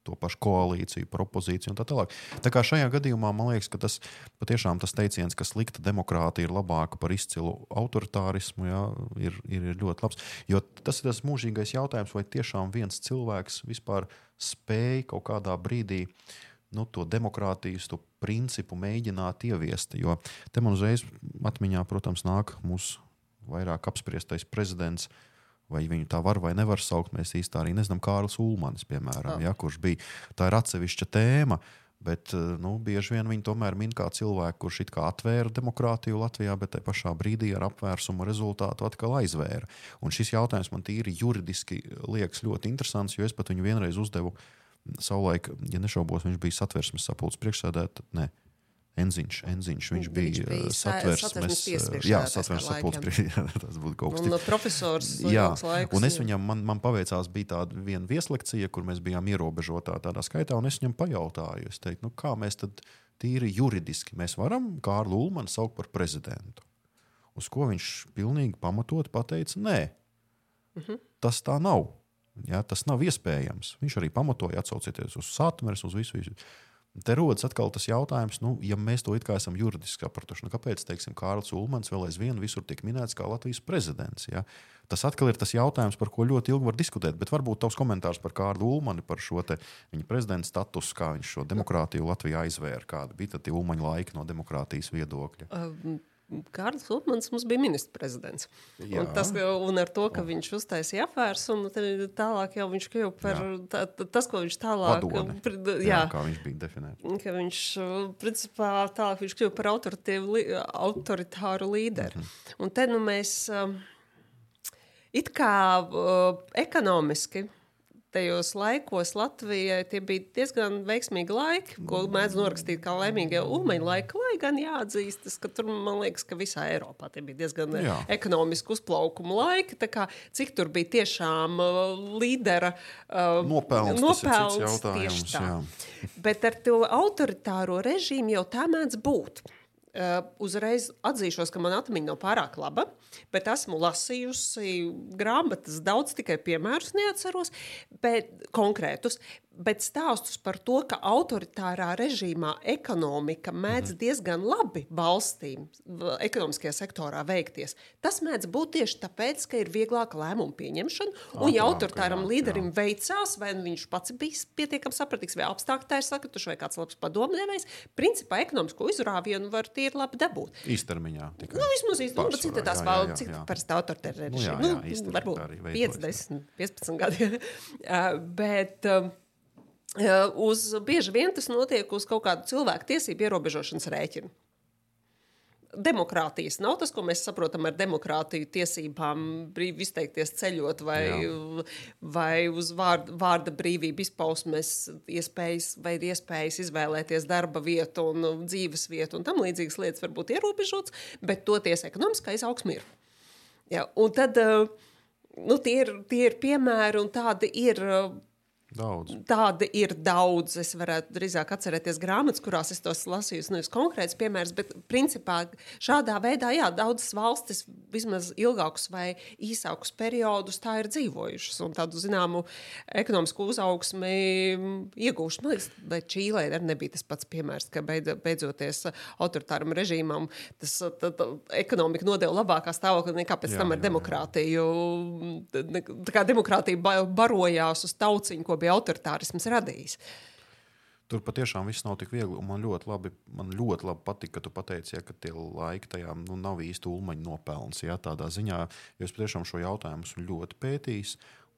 to pašu koalīciju, par opozīciju un tā tālāk. Tā kā šajā gadījumā man liekas, ka tas patiešām tas teiciens, ka slikta demokrātija ir labāka par izcilu autoritārismu, jā, ir, ir ļoti labs. Jo tas ir tas mūžīgais jautājums, vai tiešām viens cilvēks vispār spēj kaut kādā brīdī nu, to demokrātijas to principu mēģināt ieviest. Jo te man uzreiz atmiņā, protams, nāk mūsu vairāk apspriestais prezidents Vai viņu tā var vai nevar saukt, mēs īstenībā arī nezinām. Kārlis Ulmans, piemēram, oh. ja, kurš bija. Tā ir atsevišķa tēma, bet eh, nu, bieži vien viņi tomēr min kā cilvēku, kurš it kā atvēra demokrātiju Latvijā, bet tajā pašā brīdī ar apvērsumu rezultātu atkal aizvēra. Un šis jautājums man tīri juridiski liekas ļoti interesants, jo es pat viņu vienreiz uzdevu savulaik, ja nešaubos, viņš bija satversmes sapulces priekšsēdētājs Enziņš, enziņš, viņš, viņš bija, bija uh, satversmes, jā, satversmes sapulces tas būtu kaut kas tāds. Profesors, jā, un es viņam, man, man paveicās, bija tāda viena vieslekcija, kur mēs bijām ierobežotā tādā skaitā, un es viņam pajautāju, es teicu, nu kā mēs tad tīri juridiski, mēs varam Kārlu Ulmanu saukt par prezidentu. Uz ko viņš pilnīgi pamatot pateica, nē, mhm. -huh. tas tā nav. Ja, tas nav iespējams. Viņš arī pamatoja, atsaucieties uz satveres, uz visu. visu. Te rodas atkal tas jautājums, nu, ja mēs to it kā esam juridiski sapratuši, nu, kāpēc teiksim, Kārlis Ulmans vēl aizvien visur tiek minēts kā Latvijas prezidents? Ja? Tas atkal ir tas jautājums, par ko ļoti ilgi var diskutēt. Bet varbūt tavs komentārs par Kārlu Ulmanu, par šo viņa prezidenta statusu, kā viņš šo demokrātiju Latvijā aizvēra, kāda bija tie Ulmaņa laiki no demokrātijas viedokļa. Um Kārlis Lutmans mums bija ministrs prezidents. Un, tas, un ar to, ka viņš uztaisīja apvērsumu, tālāk jau viņš kļuva par tā, tas, ko viņš tālāk pr, jā, jā, kā viņš bija definēts. Viņš, principā, tālāk viņš kļuva par autoritāru līderi. Mm -hmm. Un te nu mēs it kā ekonomiski tajos laikos Latvijai tie bija diezgan veiksmīgi laiki, ko mēdz norakstīt kā laimīgie ulmeņa laiki. Lai gan jāatzīstas, ka tur man liekas, ka visā Eiropā tie bija diezgan Jā. ekonomiski uzplaukuma laiki. Kā, cik tur bija tiešām uh, līdera uh, nopelns, nopelns tieši tā. Jā. Bet ar to autoritāro režīmu jau tā mēdz būt. Uh, uzreiz atzīšos, ka man atmiņa nav pārāk laba, bet esmu lasījusi grāmatas, daudz tikai piemērus neatceros, bet konkrētus bet stāstus par to, ka autoritārā režīmā ekonomika mēdz mhm. diezgan labi valstīm, ekonomiskajā sektorā veikties. Tas mēdz būt tieši tāpēc, ka ir vieglāka lēmuma pieņemšana, un ja autoritāram līderim jā. veicās, vai viņš pats bija pietiekami sapratīgs, vai apstākļotājs saka, tu vai kāds labs padomdevējs, principā ekonomisko izrāvienu var tīri labi dabūt. Īstermiņā tikai. Nu, vismaz īstermiņā, bet cik tās vēl, cik parasti autoritāri režīmi? Nu, jā, jā, nu, varbūt 50, 15 gadi. bet, um, uz bieži vien tas notiek uz kaut kādu cilvēku tiesību ierobežošanas rēķinu. Demokrātijas nav tas, ko mēs saprotam ar demokrātiju, tiesībām, brīvi izteikties, ceļot, vai, Jā. vai uz vārda, vārda brīvību izpausmes, iespējas, vai iespējas izvēlēties darba vietu un dzīves vietu, un tam līdzīgas lietas var būt ierobežotas, bet toties ekonomiskā izaugsme ir. Ja, un tad nu, tie, ir, tie ir piemēri, un tādi ir Daudz. Tāda ir daudz. Es varētu drīzāk atcerēties grāmatas, kurās es tos lasīju, nevis konkrēts piemērs, bet principā šādā veidā, jā, daudzas valstis vismaz ilgākus vai īsākus periodus tā ir dzīvojušas un tādu zināmu ekonomisku uzaugsmi iegūšanu. Man liekas, vai Čīlē arī nebija tas pats piemērs, ka beid, beidzoties autoritāram režīmam, tas tā, tā, ekonomika nodeva labākā stāvokļa nekā pēc jā, tam ar jā, demokrātiju. Jā. Tā kā demokrātija barojās uz tauciņu, ko bija autoritārisms radījis. Tur patiešām viss nav tik viegli. Man ļoti labi, man ļoti labi patika, ka tu pateici, ja, ka tie laiki tajā nu, nav īsti ulmaņa nopelns. Ja, tādā ziņā, jo es patiešām šo jautājumu esmu ļoti pētījis.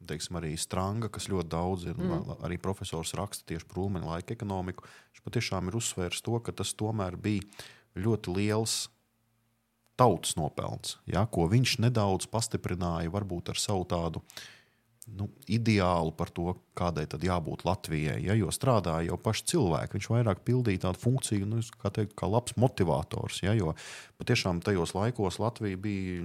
Teiksim, arī Strunke, kas ļoti daudz ir, mm. arī profesors raksta tieši par ulmaņa laika ekonomiku. Viņš patiešām ir uzsvērs to, ka tas tomēr bija ļoti liels tautas nopelns, ja, ko viņš nedaudz pastiprināja varbūt ar savu tādu nu, ideālu par to, kādai tad jābūt Latvijai. Ja, jo strādāja jau paši cilvēki. Viņš vairāk pildīja tādu funkciju, nu, kā, teikt, kā labs motivators. Ja, jo patiešām tajos laikos Latvija bija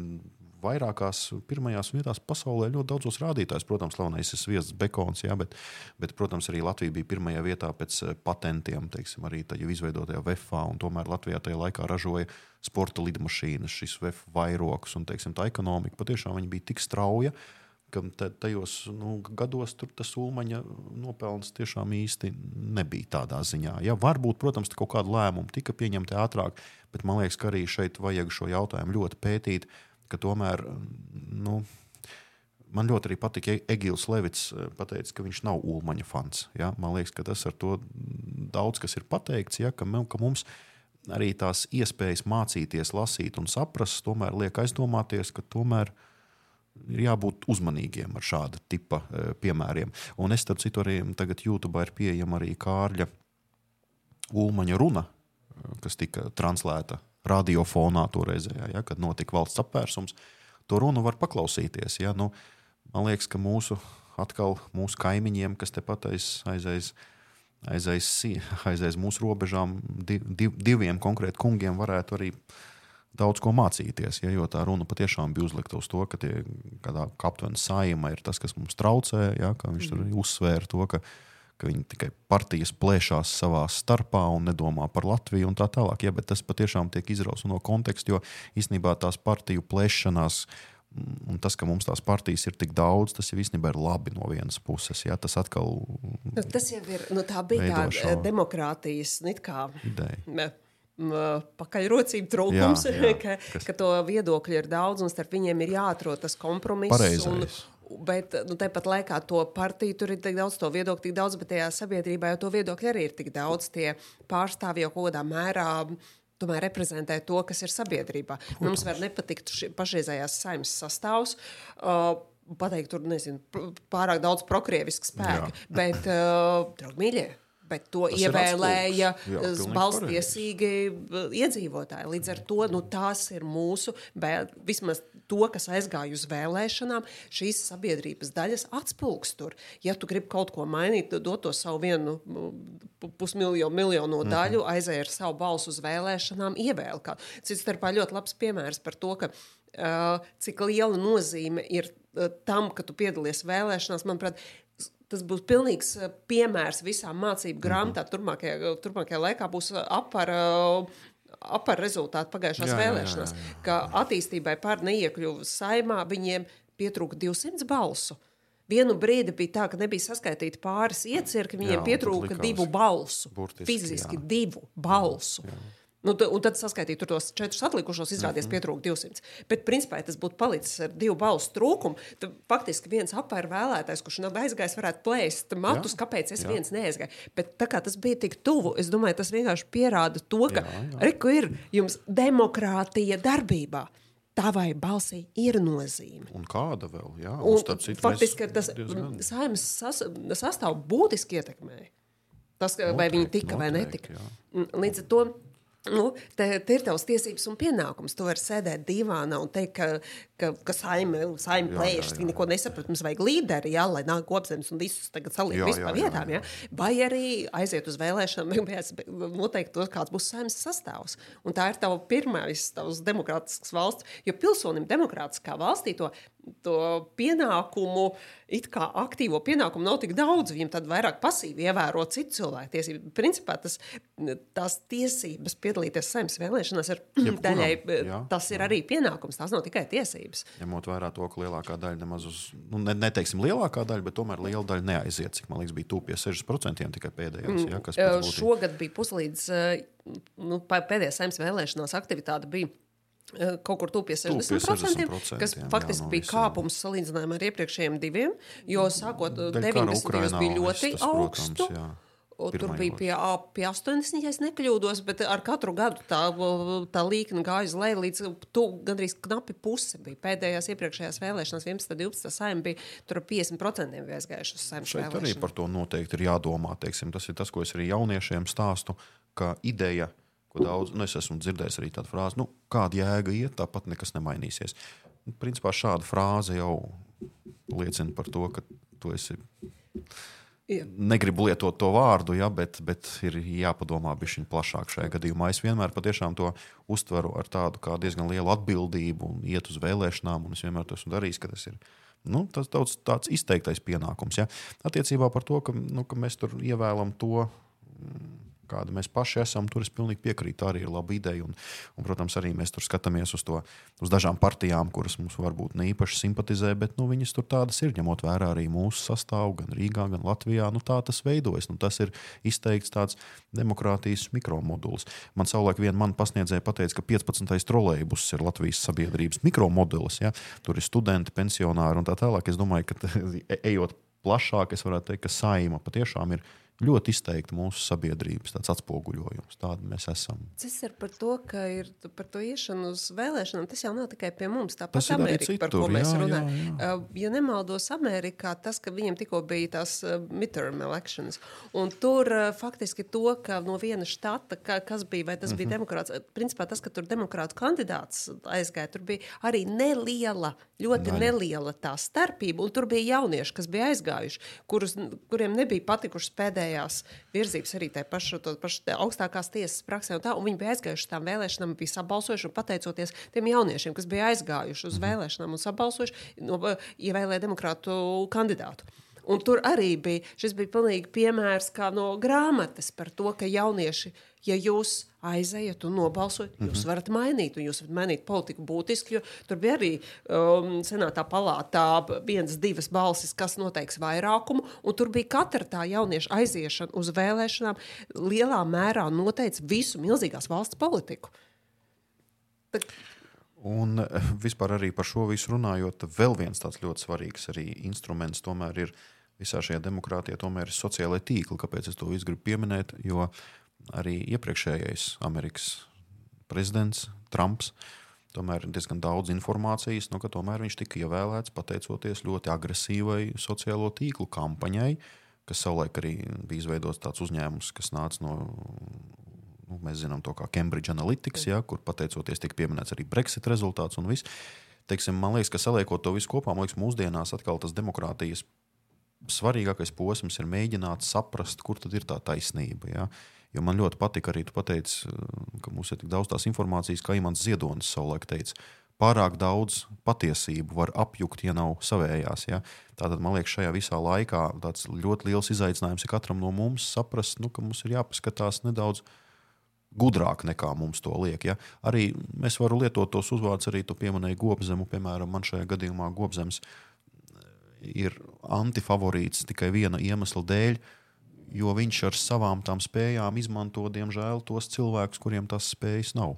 vairākās pirmajās vietās pasaulē ļoti daudzos rādītājos. Protams, slavenais ir sviests bekons, jā, bet, bet, protams, arī Latvija bija pirmajā vietā pēc eh, patentiem, teiksim, arī jau izveidotajā VFā. Tomēr Latvijā tajā laikā ražoja sporta lidmašīnas, šis VF vairoks un teiksim, tā ekonomika patiešām bija tik strauja ka tajos nu, gados tas ulmaņa nopelns tiešām īsti nebija tādā ziņā. Ja, varbūt, protams, kaut kāda lēmuma tika pieņemta ātrāk, bet man liekas, ka arī šeit vajag šo jautājumu ļoti pētīt, tomēr. Nu, Man ļoti arī patika Egils Levits, eh, pateica, ka viņš nav ulmaņa fans. Ja? Man liekas, ka tas ar to daudz kas ir pateikts, ja? ka, ka mums arī tās iespējas mācīties, lasīt un saprast, tomēr liek aizdomāties, ka tomēr ir jābūt uzmanīgiem ar šāda tipa uh, piemēriem. Un es starp citu arī tagad YouTube ir pieejama arī Kārļa Ulmaņa runa, kas tika translēta radiofonā toreizējā, ja, kad notika valsts apvērsums. To runu var paklausīties. Ja, nu, man liekas, ka mūsu, atkal, mūsu kaimiņiem, kas tepat aiz, aiz, aiz, aiz, aiz, aiz, aiz mūsu robežām, div, div, diviem konkrēti kungiem varētu arī uh, daudz ko mācīties. Ja, jo tā runa patiešām bija uzlikta uz to, ka tie, kādā aptuveni saima ir tas, kas mums traucē. Ja, viņš mm. tur uzsvēra to, ka, ka viņi tikai partijas plēšās savā starpā un nedomā par Latviju un tā tālāk. Ja, bet tas patiešām tiek izrauts no konteksta, jo īstenībā tās partiju plēšanās. Un tas, ka mums tās partijas ir tik daudz, tas jau īstenībā ir labi no vienas puses. Ja, tas atkal nu, tas ir. Nu, tā bija tā demokrātijas nu, ideja pakaļrocību trūkums, jā, jā, ka, kas... ka to viedokļu ir daudz un starp viņiem ir jāatrod tas kompromiss. Un, bet nu, tāpat laikā to partiju tur ir tik daudz, to viedokļu tik daudz, bet tajā sabiedrībā jau to viedokļu arī ir tik daudz. Tie pārstāvji jau kaut kādā mērā tomēr reprezentē to, kas ir sabiedrībā. Protams. Mums var nepatikt pašreizējās saimnes sastāvs. Uh, pateikt, tur nezinu, pārāk daudz prokrievisku spēku, Jā. bet, uh, draugi, mīļie, bet to tas ievēlēja balstiesīgi iedzīvotāji. Līdz ar to nu, tās ir mūsu, vismaz to, kas aizgāja uz vēlēšanām, šīs sabiedrības daļas atspūgstur. Ja tu gribi kaut ko mainīt, dot to savu vienu pusmiljonu miljonu mhm. daļu, aizēj ar savu balsu uz vēlēšanām, ievēl kādu. Cits starpā ļoti labs piemērs par to, ka uh, cik liela nozīme ir tam, ka tu piedalies vēlēšanās, manuprāt, tas būs pilnīgs eh, piemērs visām mācību grāmatām. Mm -hmm. turpmākajā, turpmākajā laikā būs apara. Apar rezultātu pagājušās jā, vēlēšanās, jā, jā, jā. ka attīstībai par neiekļuvu saimā viņiem pietrūka 200 balsu. Vienu brīdi bija tā, ka nebija saskaitīti pāris iecirkņi, viņiem jā, pietrūka divu balsu. Burtiski, fiziski jā. divu balsu. Jā, jā. Nu, un tad saskaitīt tos četrus atlikušos, izrādījās, mm -hmm. pietrūka 200. Bet, principā, ja tas būtu palicis ar divu balstu trūkumu, tad faktiski viens apēra vēlētājs, kurš nav aizgājis, varētu plēst matus, jā, kāpēc es jā. viens neaizgāju. Bet tā kā tas bija tik tuvu, es domāju, tas vienkārši pierāda to, ka reku ir jums demokrātija darbībā. Tavai balsī ir nozīme. Un kāda vēl? Jā, un, un citu, faktiski tas saimnes sas, sastāv būtiski ietekmēja. Tas, noteikti, vai viņi tika noteikti, vai netika. Jā. Līdz ar to Nu, te, te ir tavs tiesības un pienākums. Tu vari sēdēt divānā un teikt, ka, ka, ka saime, saime plēšas, viņi neko nesaprot. Mums vajag līderi, jā, lai nāk kopzemes un visus tagad saliek vispār vietām. Jā. Vai arī aiziet uz vēlēšanām, noteikti to, kāds būs saimnes sastāvs. Un tā ir tava pirmā, tavs demokrātisks valsts, jo pilsonim demokrātiskā valstī to to pienākumu, it kā aktīvo pienākumu nav tik daudz. Viņam tad vairāk pasīvi ievēro citu cilvēku tiesību. Principā tas, tās tiesības piedalīties saimnes vēlēšanās ir Jebkuram, daļai, jā, tas ir jā. arī pienākums. Tās nav tikai tiesības. Ņemot vērā to, ka lielākā daļa nemaz uz, nu, ne, neteiksim lielākā daļa, bet tomēr liela daļa neaiziet. Cik man liekas, bija tūpīgi 60% tikai pēdējās. Ja, mm, Šogad bija puslīdz nu, pēdējās saimnes vēlēšanās aktivitāte bija kaut kur tuvu pie 60%, 60% kas jā, faktiski jā, no bija kāpums salīdzinājumā ar iepriekšējiem diviem, jo sākot 90. gados bija ļoti augsts. Tur bija pie, pie 80, ja nekļūdos, bet ar katru gadu tā, tā līnija gāja uz leju līdz tu, gandrīz knapi puse. Bija pēdējās iepriekšējās vēlēšanās, 11. un 12. saimē bija tur 50% aizgājuši uz saimnes vēlēšanām. Arī par to noteikti ir jādomā. Teiksim, tas ir tas, ko es arī jauniešiem stāstu, ka ideja, ko daudz, nu, es esmu dzirdējis arī tādu frāzi, nu, kāda jēga iet, tāpat nekas nemainīsies. Nu, principā šāda frāze jau liecina par to, ka tu esi Jā. Negribu lietot to vārdu, ja, bet, bet ir jāpadomā bišķiņ plašāk šajā gadījumā. Es vienmēr to uztveru ar tādu diezgan lielu atbildību un iet uz vēlēšanām, un es vienmēr to esmu darījis, ka tas ir nu, tas daudz tāds izteiktais pienākums. Ja. Attiecībā par to, ka, nu, ka mēs tur ievēlam to. Mm, kāda mēs paši esam, tur es pilnīgi piekrītu. Tā arī ir laba ideja. Un, un, protams, arī mēs tur skatāmies uz, to, uz dažām partijām, kuras mums varbūt ne īpaši simpatizē, bet nu, viņas tur tādas ir, ņemot vērā arī mūsu sastāvu, gan Rīgā, gan Latvijā. Nu, tā tas veidojas. Nu, tas ir izteikts tāds demokrātijas mikromodulis. Man savulaik viena man pasniedzēja pateica, ka 15. trolēļus ir Latvijas sabiedrības mikromodulis. Ja? Tur ir studenti, pensionāri un tā tālāk. Es domāju, ka ejot plašāk, es varētu teikt, ka saima patiešām ir ļoti izteikti mūsu sabiedrības atspoguļojums. Tāda mēs esam. Tas ir par to, ka ir par to iešanu uz vēlēšanām. Tas jau nav tikai pie mums. Tāpat Amerika, citur, par ko mēs jā, runājam. Jā, jā. Uh, ja nemaldos, Amerikā tas, ka viņiem tikko bija tās uh, midterm elections, un tur uh, faktiski to, ka no viena štata, ka, kas bija, vai tas bija mm -hmm. demokrāts, principā tas, ka tur demokrāts kandidāts aizgāja, tur bija arī neliela, ļoti Daļa. neliela tā starpība, un tur bija jaunieši, kas bija aizgājuši, kurus, kuriem nebija patikušas pēdējās pārējās virzības arī tajā pašu, pašu augstākās tiesas praksē. Un tā, un viņi bija aizgājuši uz tām vēlēšanām, bija sabalsojuši un pateicoties tiem jauniešiem, kas bija aizgājuši uz mhm. vēlēšanām un sabalsojuši, no, ievēlēja demokrātu kandidātu. Un tur arī bija šis bija pilnīgi piemērs no grāmatas par to, ka jaunieši, ja jūs aizejat un nobalsojat, mm -hmm. jūs mhm. varat mainīt, un jūs varat mainīt politiku būtiski. Tur bija arī um, senātā palātā vienas, divas balsis, kas noteiks vairākumu, un tur bija katra tā jaunieša aiziešana uz vēlēšanām, lielā mērā noteica visu milzīgās valsts politiku. Tad... Un eh, vispār arī par šo visu runājot, vēl viens tāds ļoti svarīgs instruments tomēr ir visā šajā demokrātijā tomēr ir sociālai tīkli. Kāpēc es to visu gribu pieminēt? Jo arī iepriekšējais Amerikas prezidents Trumps tomēr ir diezgan daudz informācijas, nu, ka viņš tika ievēlēts pateicoties ļoti agresīvai sociālo tīklu kampaņai, kas savulaik arī bija izveidots tāds uzņēmums, kas nāca no. Nu, mēs zinām to kā Cambridge Analytics, ja, kur pateicoties tika pieminēts arī Brexit rezultāts un viss. Teiksim, man liekas, ka saliekot to visu kopā, man liekas, mūsdienās atkal tas demokrātijas svarīgākais posms ir mēģināt saprast, kur tad ir tā taisnība. Ja? Jo man ļoti patika arī, pateici, ka mums ir tik daudz tās informācijas, kā Imants Ziedonis savulaik teica. Pārāk daudz patiesību var apjukt, ja nav savējās. Ja? Tātad man liekas, šajā visā laikā tāds ļoti liels izaicinājums ir katram no mums saprast, nu, ka mums ir jāpaskatās nedaudz gudrāk nekā mums to liek. Ja? Arī mēs varam lietot tos uzvārdus, arī tu pieminēji gobzemu, piemēram, man šajā gadījumā gobzems. Uh, ir antifavorīts tikai viena iemesla dēļ, jo viņš ar savām tām spējām izmanto, diemžēl, tos cilvēkus, kuriem tas spējas nav.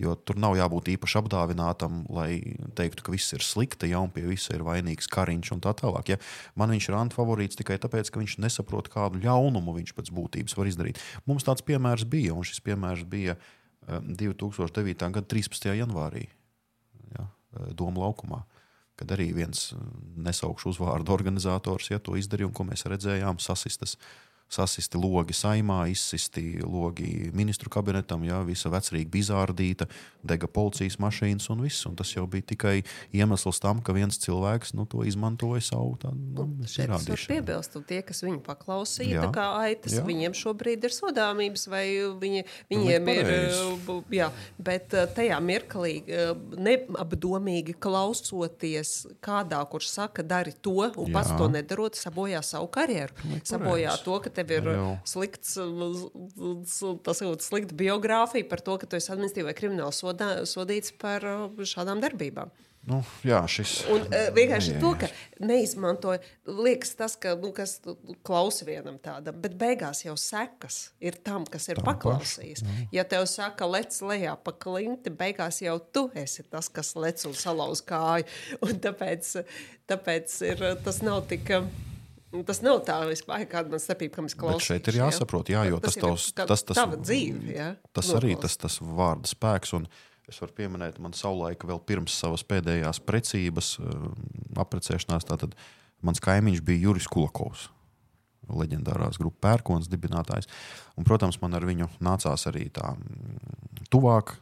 Jo tur nav jābūt īpaši apdāvinātam, lai teiktu, ka viss ir slikti, ja un pie visa ir vainīgs kariņš un tā tālāk. Ja? Man viņš ir antifavorīts tikai tāpēc, ka viņš nesaprot, kādu ļaunumu viņš pēc būtības var izdarīt. Mums tāds piemērs bija, un šis piemērs bija 2009. Eh, gada 13. janvārī ja? Eh, Doma laukumā kad arī viens nesaukšu uzvārdu organizators, ja to izdarīja un ko mēs redzējām, sasistas sasisti logi saimā, izsisti logi ministru kabinetam, jā, visa vecrīga bija izārdīta, dega policijas mašīnas un viss. Un tas jau bija tikai iemesls tam, ka viens cilvēks nu, to izmantoja savu tādu nu, izrādīšanu. Piebilst, tie, kas viņu paklausīja, jā, tā kā aitas, jā. viņiem šobrīd ir sodāmības vai viņi, viņiem ir, jā, bet tajā mirklī neapdomīgi klausoties kādā, kurš saka, dari to un jā. pats to nedarot, sabojā savu karjeru. Sabojā to, ka tev ir jau. slikts, tas ir slikta biogrāfija par to, ka tu esi administratīvi vai krimināli sodā, sodīts par uh, šādām darbībām. Nu, jā, šis ir. Uh, vienkārši jā, jā. to, ka neizmantoja, liekas, tas, ka nu, kas klausa vienam tādam, bet beigās jau sekas ir tam, kas ir tam paklausījis. Paš, ja tev saka, lec lejā pa klinti, beigās jau tu esi tas, kas lec un salauz kāju. Un tāpēc, tāpēc ir, tas nav tik. Uh, Tas nav tā vispār, kāda man starpība, kam es klausos. šeit ir jāsaprot, jā, jo tas, tas, tavs, tas, tas, tava dzīve. Jā, tas arī tas, tas vārda spēks. Un es varu pieminēt, man savulaik vēl pirms savas pēdējās precības, apprecēšanās, tātad mans kaimiņš bija Juris Kulakovs. Leģendārās grupas pērkons, dibinātājs. Un, protams, man ar viņu nācās arī tā tuvāk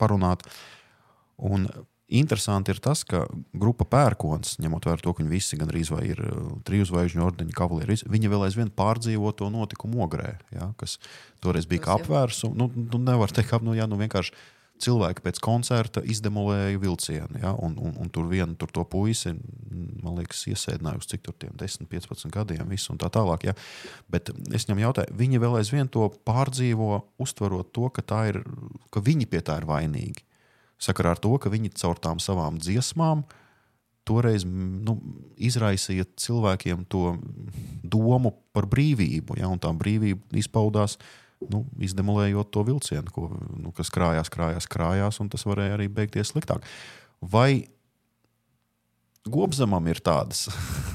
parunāt. Un Interesanti ir tas, ka grupa pērkons, ņemot vērā to, ka viņi visi gandrīz vai ir uh, triju zvaigžņu ordeņa kavalieri, viņi vēl aizvien pārdzīvo to notikumu ogrē, ja, kas toreiz bija kā apvērsums. Nu, nu, nevar teikt, ka nu, jā, nu, vienkārši cilvēki pēc koncerta izdemolēja vilcienu. Ja, un, un, un tur vienu tur to puisi, man liekas, iesēdināja uz cik tur tiem 10, 15 gadiem, visu un tā tālāk. Ja. Bet es viņam jautāju, viņi vēl aizvien to pārdzīvo, uztverot to, ka, ir, ka viņi pie tā ir vainīgi sakarā ar to, ka viņi caur tām savām dziesmām toreiz nu, izraisīja cilvēkiem to domu par brīvību. Ja, tā brīvība izpaudās nu, izdemolējot to vilcienu, ko, nu, kas krājās, krājās, krājās, un tas varēja arī beigties sliktāk. Vai Gobzemam ir tādas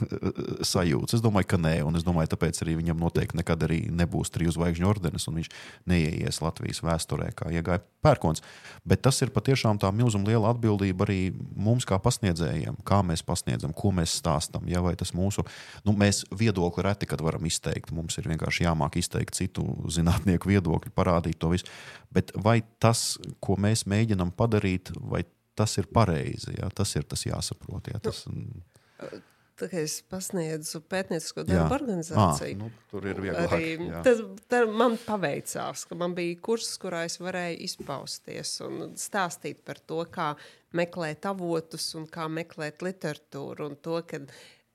sajūtas. Es domāju, ka nē, un es domāju, tāpēc arī viņam noteikti nekad arī nebūs triju zvaigžņu ordenis, un viņš neieies Latvijas vēsturē, kā iegāja pērkons. Bet tas ir patiešām tā milzuma liela atbildība arī mums, kā pasniedzējiem, kā mēs pasniedzam, ko mēs stāstam. Ja, vai tas mūsu, nu, mēs viedokli reti kad varam izteikt, mums ir vienkārši jāmāk izteikt citu zinātnieku viedokļu, parādīt to visu. Bet vai tas, ko mēs mēģinam padarīt, vai tas ir pareizi. Jā, tas ir tas jāsaprot. Jā, tas, nu, Tā kā es pasniedzu pētniecisko darbu organizāciju, à, nu, tur ir vieglāk. Arī, tas, tas man paveicās, ka man bija kurs, kurā es varēju izpausties un stāstīt par to, kā meklēt avotus un kā meklēt literatūru. Un to, ka,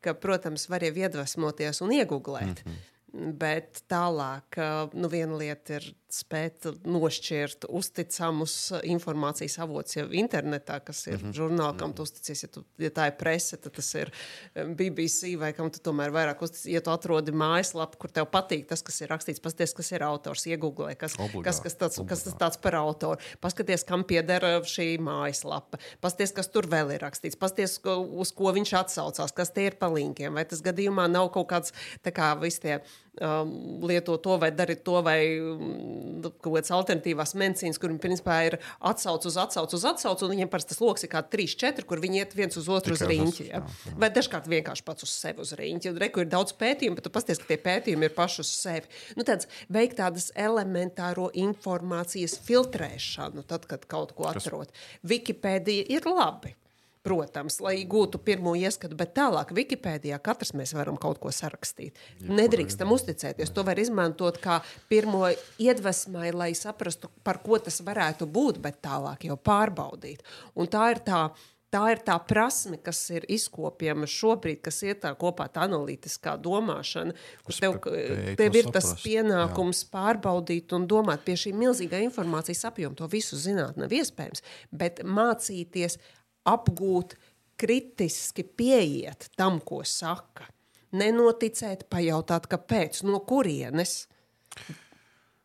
ka, protams, var jau iedvesmoties un iegūglēt. Mm -hmm. Bet tālāk, nu, viena lieta ir spēt nošķirt uzticamus informācijas avotus jau internetā, kas ir mm -hmm. žurnāli, kam tu uzticies. Ja, tu, ja tā ir prese, tad tas ir BBC vai kam tu tomēr vairāk uzticies. Ja tu atrodi mājaslapu, kur tev patīk tas, kas ir rakstīts, paskaties, kas ir autors, iegooglē, kas, Obligā. kas, kas, tāds, kas tas tāds par autoru. Paskaties, kam pieder šī mājaslapa. Paskaties, kas tur vēl ir rakstīts. Paskaties, uz ko viņš atsaucās, kas tie ir pa linkiem. Vai tas gadījumā nav kaut kāds, tā kā visi tie um, lieto to vai dari to, vai um, kaut kādas alternatīvās medicīnas, kur viņi principā ir atsauce uz atsauci uz atsauci, un viņiem parasti tas lokus ir kā 3, 4, kur viņi iet viens uz otru Tikai uz riņķi. Ja? Jā, jā. Vai dažkārt vienkārši pats uz sevi uz riņķi. Reku ir daudz pētījumu, bet tu pasties, ka tie pētījumi ir paši uz sevi. Nu, tāds veikt tādas elementāro informācijas filtrēšanu, tad, kad kaut ko atrod. Wikipēdija ir labi. Protams, lai gūtu pirmo ieskatu, bet tālāk Wikipēdijā katrs mēs varam kaut ko sarakstīt. Ja, Nedrīkstam uzticēties. To var izmantot kā pirmo iedvesmai, lai saprastu, par ko tas varētu būt, bet tālāk jau pārbaudīt. Un tā ir tā. Tā ir tā prasme, kas ir izkopjama šobrīd, kas ir tā kopā tā analītiskā domāšana, kur tev, tev ir tas pienākums jā. pārbaudīt un domāt pie šī milzīgā informācijas apjoma. To visu zināt nav iespējams, bet mācīties apgūt, kritiski pieiet tam, ko saka. Nenoticēt, pajautāt, kāpēc, no kurienes.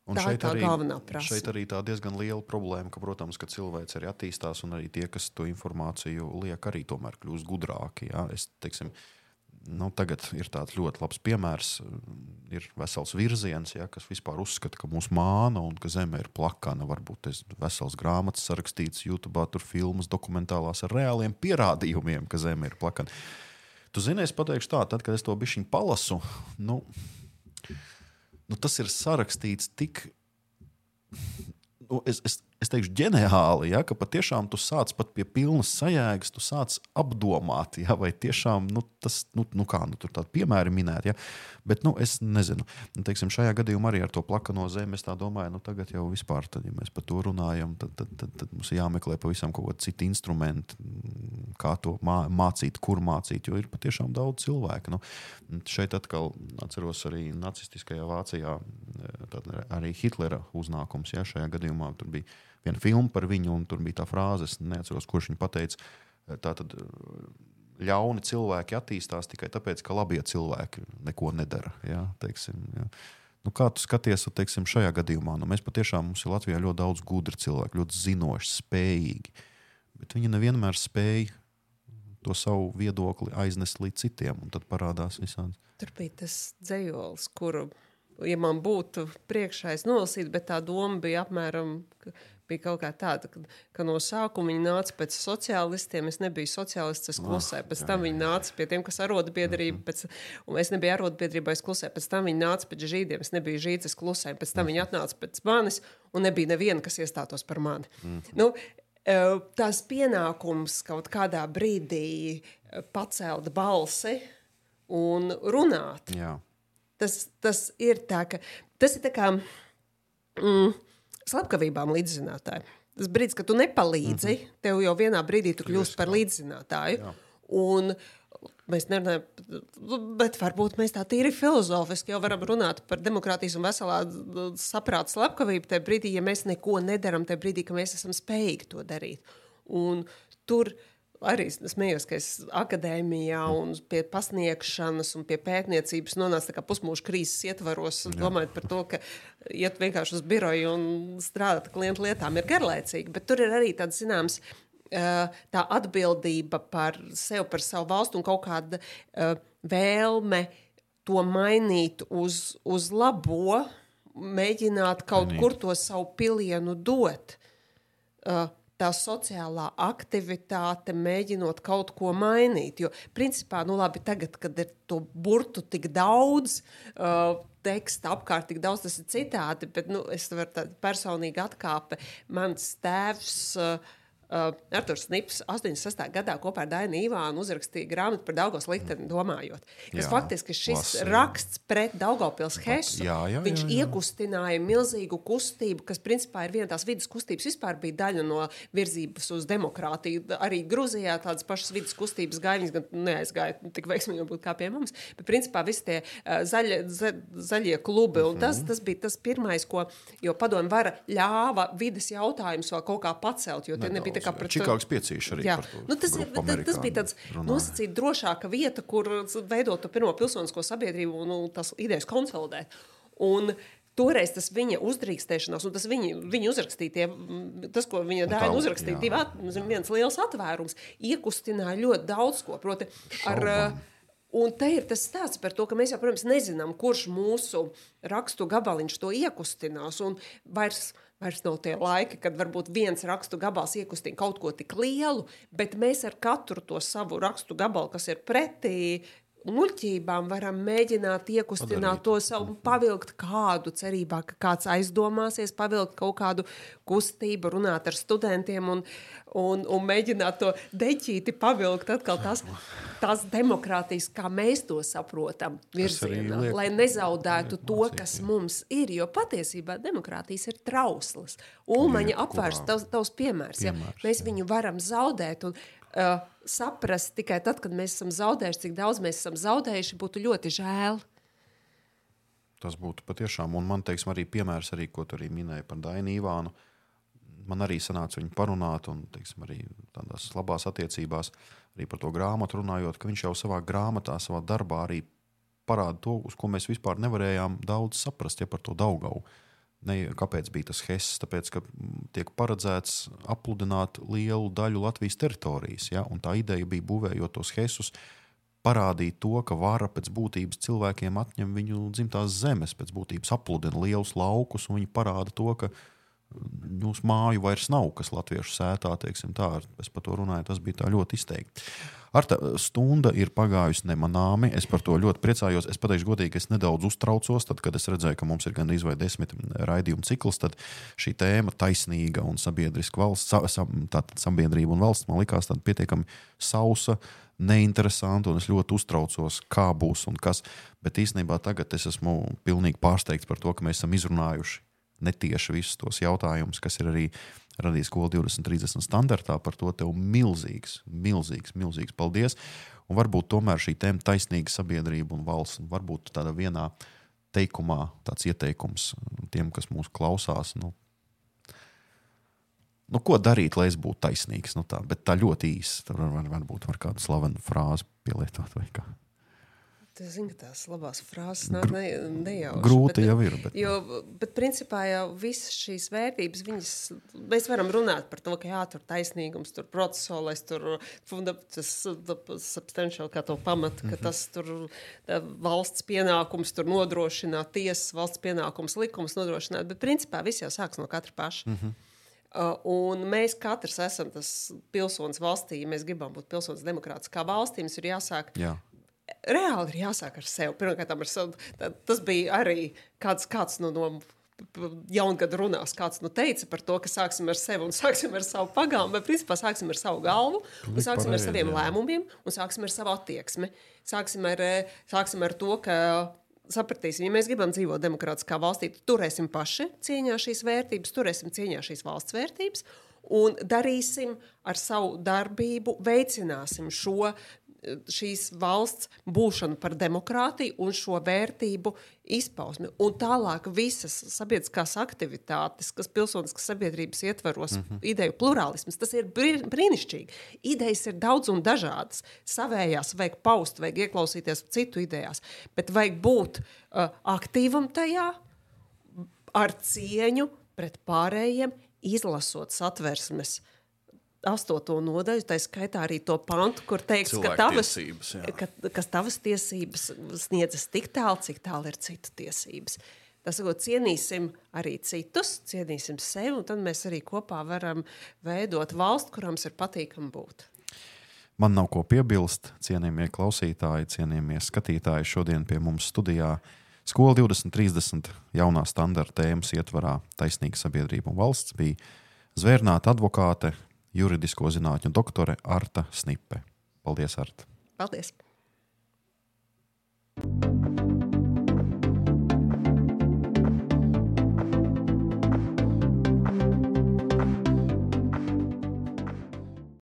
Un tā ir tā arī, galvenā prasme. Šeit arī tā diezgan liela problēma, ka, protams, ka cilvēks arī attīstās, un arī tie, kas to informāciju liek, arī tomēr kļūst gudrāki. Ja? Es, teiksim, uh, nu, tagad ir tāds ļoti labs piemērs. Ir vesels virziens, ja, kas vispār uzskata, ka mūsu māna un ka zeme ir plakana. Varbūt tas ir vesels grāmatas sarakstīts, YouTube, tur filmas, dokumentālās ar reāliem pierādījumiem, ka zeme ir plakana. Tu zini, es pateikšu tā, tad, kad es to bišķiņu palasu, nu, nu, tas ir sarakstīts tik. Nu, es, es, es teikšu, ģeniāli, ja, ka patiešām tu sāc pat pie pilnas sajēgas, tu sāc apdomāt, ja, vai tiešām nu, tas, nu, nu kā, nu, tur tādi piemēri minēti. Ja. Bet, nu, es nezinu, nu, teiksim, šajā gadījumā arī ar to plakano zemi es domāju, nu, tagad jau vispār, tad, ja mēs par to runājam, tad, tad, tad, tad mums ir jāmeklē pavisam kaut kādi citi instrumenti, kā to mā, mācīt, kur mācīt, jo ir patiešām daudz cilvēku. Nu, šeit atkal atceros arī nacistiskajā Vācijā, arī Hitlera uznākums, ja šajā gadījumā tur bija viena filma par viņu, un tur bija tā frāze, es neatceros, kurš viņa pateica. Tā tad ļauni cilvēki attīstās tikai tāpēc, ka labie cilvēki neko nedara. Ja, teiksim, ja. Nu, kā tu skaties, teiksim, šajā gadījumā? Nu, mēs patiešām mums ir Latvijā ļoti daudz gudru cilvēku, ļoti zinoši, spējīgi. Bet viņi nevienmēr spēj to savu viedokli aiznest līdz citiem, un tad parādās visādi. Tur bija tas dzējols, kuru, ja man būtu priekšā, es nolasītu, bet tā doma bija apmēram, ka bija kaut kā tāda, ka, ka no sākuma viņi nāca pēc sociālistiem. Es nebiju sociālists, es klusēju. Pēc tam viņi nāca pie tiem, kas arotbiedrība, pēc, un es nebiju arotbiedrībā, es klusēju. Pēc tam viņi nāca pēc žīdiem, es nebiju žīds, es klusēju. Pēc tam viņi atnāca pēc manis, un nebija neviena, kas iestātos par mani. Mm -hmm. nu, e, tās pienākums kaut kādā brīdī e, pacelt balsi un runāt. Jā. Tas, tas ir tā, ka tas ir tā kā. Mm, slepkavībām līdzzinātāji. Tas brīdis, kad tu nepalīdzi, mm -hmm. tev jau vienā brīdī tu kļūsi par līdzzinātāju. Jā. Un mēs nerunājam, bet varbūt mēs tā tīri filozofiski jau varam runāt par demokrātijas un veselā saprāta slepkavību tajā brīdī, ja mēs neko nedaram, tajā brīdī, ka mēs esam spējīgi to darīt. Un tur arī smējos, ka es akadēmijā un pie pasniegšanas un pie pētniecības nonācu pusmūža krīzes ietvaros, domājot par to, ka iet vienkārši uz biroju un strādāt klientu lietām ir garlaicīgi, bet tur ir arī tāds zināms tā atbildība par sevi, par savu valstu un kaut kāda vēlme to mainīt uz, uz labo, mēģināt kaut Manīt. kur to savu pilienu dot. Uh, tā sociālā aktivitāte, mēģinot kaut ko mainīt. Jo, principā, nu labi, tagad, kad ir to burtu tik daudz, uh, teksta apkārt tik daudz, tas ir citādi, bet nu, es varu tādu personīgi atkāpi. Mans tēvs. Uh, Uh, Arthurs Snips 86. gadā kopā ar Dainu Ivānu uzrakstīja grāmatu par Daugos likteni domājot. Kas jā, faktiski šis lasīju. raksts pret Daugopils Hesu, jā, jā, viņš jā, jā. iekustināja milzīgu kustību, kas principā ir viena tās vidas kustības, vispār bija daļa no virzības uz demokrātiju. Arī Gruzijā tādas pašas vidas kustības gāja, viņas gan neaizgāja tik veiksmīgi būt kā pie mums, bet principā visi tie uh, zaļie, za, zaļie klubi, un tas, mhm. tas bija tas pirmais, ko, jo padomu vara ļāva vidas jautājumus vēl kaut kā pacelt, jo tie nebija kā pret Čikāgas piecīši arī. Nu, tas, ir, tas, bija tāds nosacīt drošāka vieta, kur veidot to pirmo pilsonisko sabiedrību un nu, tas idejas konsolidēt. Un Toreiz tas viņa uzdrīkstēšanās, un tas viņa, viņa uzrakstītie, tas, ko viņa dēļ uzrakstīja, at, viens liels atvērums, iekustināja ļoti daudz ko. Proti, ar, Šaubām. Un te ir tas stāsts par to, ka mēs jau, protams, nezinām, kurš mūsu rakstu gabaliņš to iekustinās. Un vairs Vairs nav tie laiki, kad varbūt viens rakstu gabals iekustina kaut ko tik lielu, bet mēs ar katru to savu rakstu gabalu, kas ir pretī muļķībām varam mēģināt iekustināt Padarīt. to savu, pavilkt kādu cerībā, ka kāds aizdomāsies, pavilkt kaut kādu kustību, runāt ar studentiem un, un, un mēģināt to deķīti pavilkt atkal tās, tās demokrātijas, kā mēs to saprotam, virzienā, liek... lai nezaudētu to, kas mums ir, jo patiesībā demokrātijas ir trauslas. Ulmaņa apvērs tavs, tavs piemērs, piemērs ja? mēs viņu varam zaudēt un uh, saprast tikai tad, kad mēs esam zaudējuši, cik daudz mēs esam zaudējuši, būtu ļoti žēl. Tas būtu patiešām, un man teiksim, arī piemērs, arī, ko tu arī minēji par Dainu Ivānu. Man arī sanāca viņu parunāt, un teiksim, arī tādās labās attiecībās, arī par to grāmatu runājot, ka viņš jau savā grāmatā, savā darbā arī parāda to, uz ko mēs vispār nevarējām daudz saprast, ja par to Daugavu. Ne, kāpēc bija tas HES? Tāpēc, ka mm, tiek paredzēts apludināt lielu daļu Latvijas teritorijas. Ja? Tā ideja bija būvējot tos HESus, parādīt to, ka vara pēc būtības cilvēkiem atņem viņu dzimtās zemes, pēc būtības apludina lielus laukus, un viņi parāda to, ka Jūsu mm, māju vairs nav, kas latviešu sētā, teiksim, tā, es par to runāju, tas bija ļoti izteikti. Ar tā stunda ir pagājusi nemanāmi. Es par to ļoti priecājos. Es pateikšu godīgi, es nedaudz uztraucos, tad, kad es redzēju, ka mums ir gandrīz vai desmit raidījumu cikls. Tad šī tēma, taisnīga un sabiedriska valsts, sa, sa, sabiedrība un valsts, man likās pietiekami sausa neinteresanti, un es ļoti uztraucos, kā būs un kas. Bet īstenībā tagad es esmu pilnīgi pārsteigts par to, ka mēs esam izrunājuši netieši visus tos jautājumus, kas ir arī radījis skolu 2030 standartā. Par to tev milzīgs, milzīgs, milzīgs paldies. Un varbūt tomēr šī tēma taisnīga sabiedrība un valsts, un varbūt tādā vienā teikumā tāds ieteikums tiem, kas mūs klausās. Nu, nu, ko darīt, lai es būtu taisnīgs? Nu, tā, bet tā ļoti īsi. Tur var, var, varbūt var kādu slavenu frāzi pielietot vai kā. Es zinu, ka tās labās frāzes nāk ne, nejauši. Grūti bet, jau ir. Bet... Jo, bet principā jau visas šīs vērtības, viņas, mēs varam runāt par to, ka jā, tur taisnīgums, tur procesuālais, tur tas substantial, kā to pamat, ka mhm. tas tur valsts pienākums tur nodrošināt, tiesas valsts pienākums, likums nodrošināt, bet principā viss jau sāks no katra paša. Mm -hmm. Uh, un mēs katrs esam tas pilsonis valstī, ja mēs gribam būt pilsonis demokrātiskā valstī, mums ir jāsāk Jā reāli ir jāsāk ar sevi. Pirmkārt, ar sevi. Tas bija arī kāds, kāds no, no jaungada runās, kāds nu teica par to, ka sāksim ar sevi un sāksim ar savu pagānu, bet principā sāksim ar savu galvu, un sāksim pareizi, ar saviem jā. lēmumiem, un sāksim ar savu attieksmi. Sāksim ar, sāksim ar to, ka sapratīsim, ja mēs gribam dzīvot demokrātiskā valstī, tad turēsim paši cieņā šīs vērtības, turēsim cieņā šīs valsts vērtības. Un darīsim ar savu darbību, veicināsim šo šīs valsts būšanu par demokrātiju un šo vērtību izpausmi. Un tālāk visas sabiedriskās aktivitātes, kas pilsoniskas sabiedrības ietvaros, mm -hmm. ideju plurālisms, tas ir brīnišķīgi. Idejas ir daudz un dažādas. Savējās vajag paust, vajag ieklausīties citu idejās, bet vajag būt uh, aktīvam tajā, ar cieņu pret pārējiem, izlasot satversmes uh, astoto nodaļu, tā skaitā arī to pantu, kur teiks, ka tavas, ka, ka tavas tiesības sniedzas tik tālu, cik tālu ir citu tiesības. Tas ir, cienīsim arī citus, cienīsim sevi, un tad mēs arī kopā varam veidot valstu, kurām ir patīkami būt. Man nav ko piebilst, cienījamie klausītāji, cienījamie skatītāji. Šodien pie mums studijā Skola 2030 jaunā standarta tēmas ietvarā Taisnīga sabiedrība un valsts bija zvērnāta advokāte, juridisko zinātņu doktore Arta Snipe. Paldies, Arta! Paldies! thank you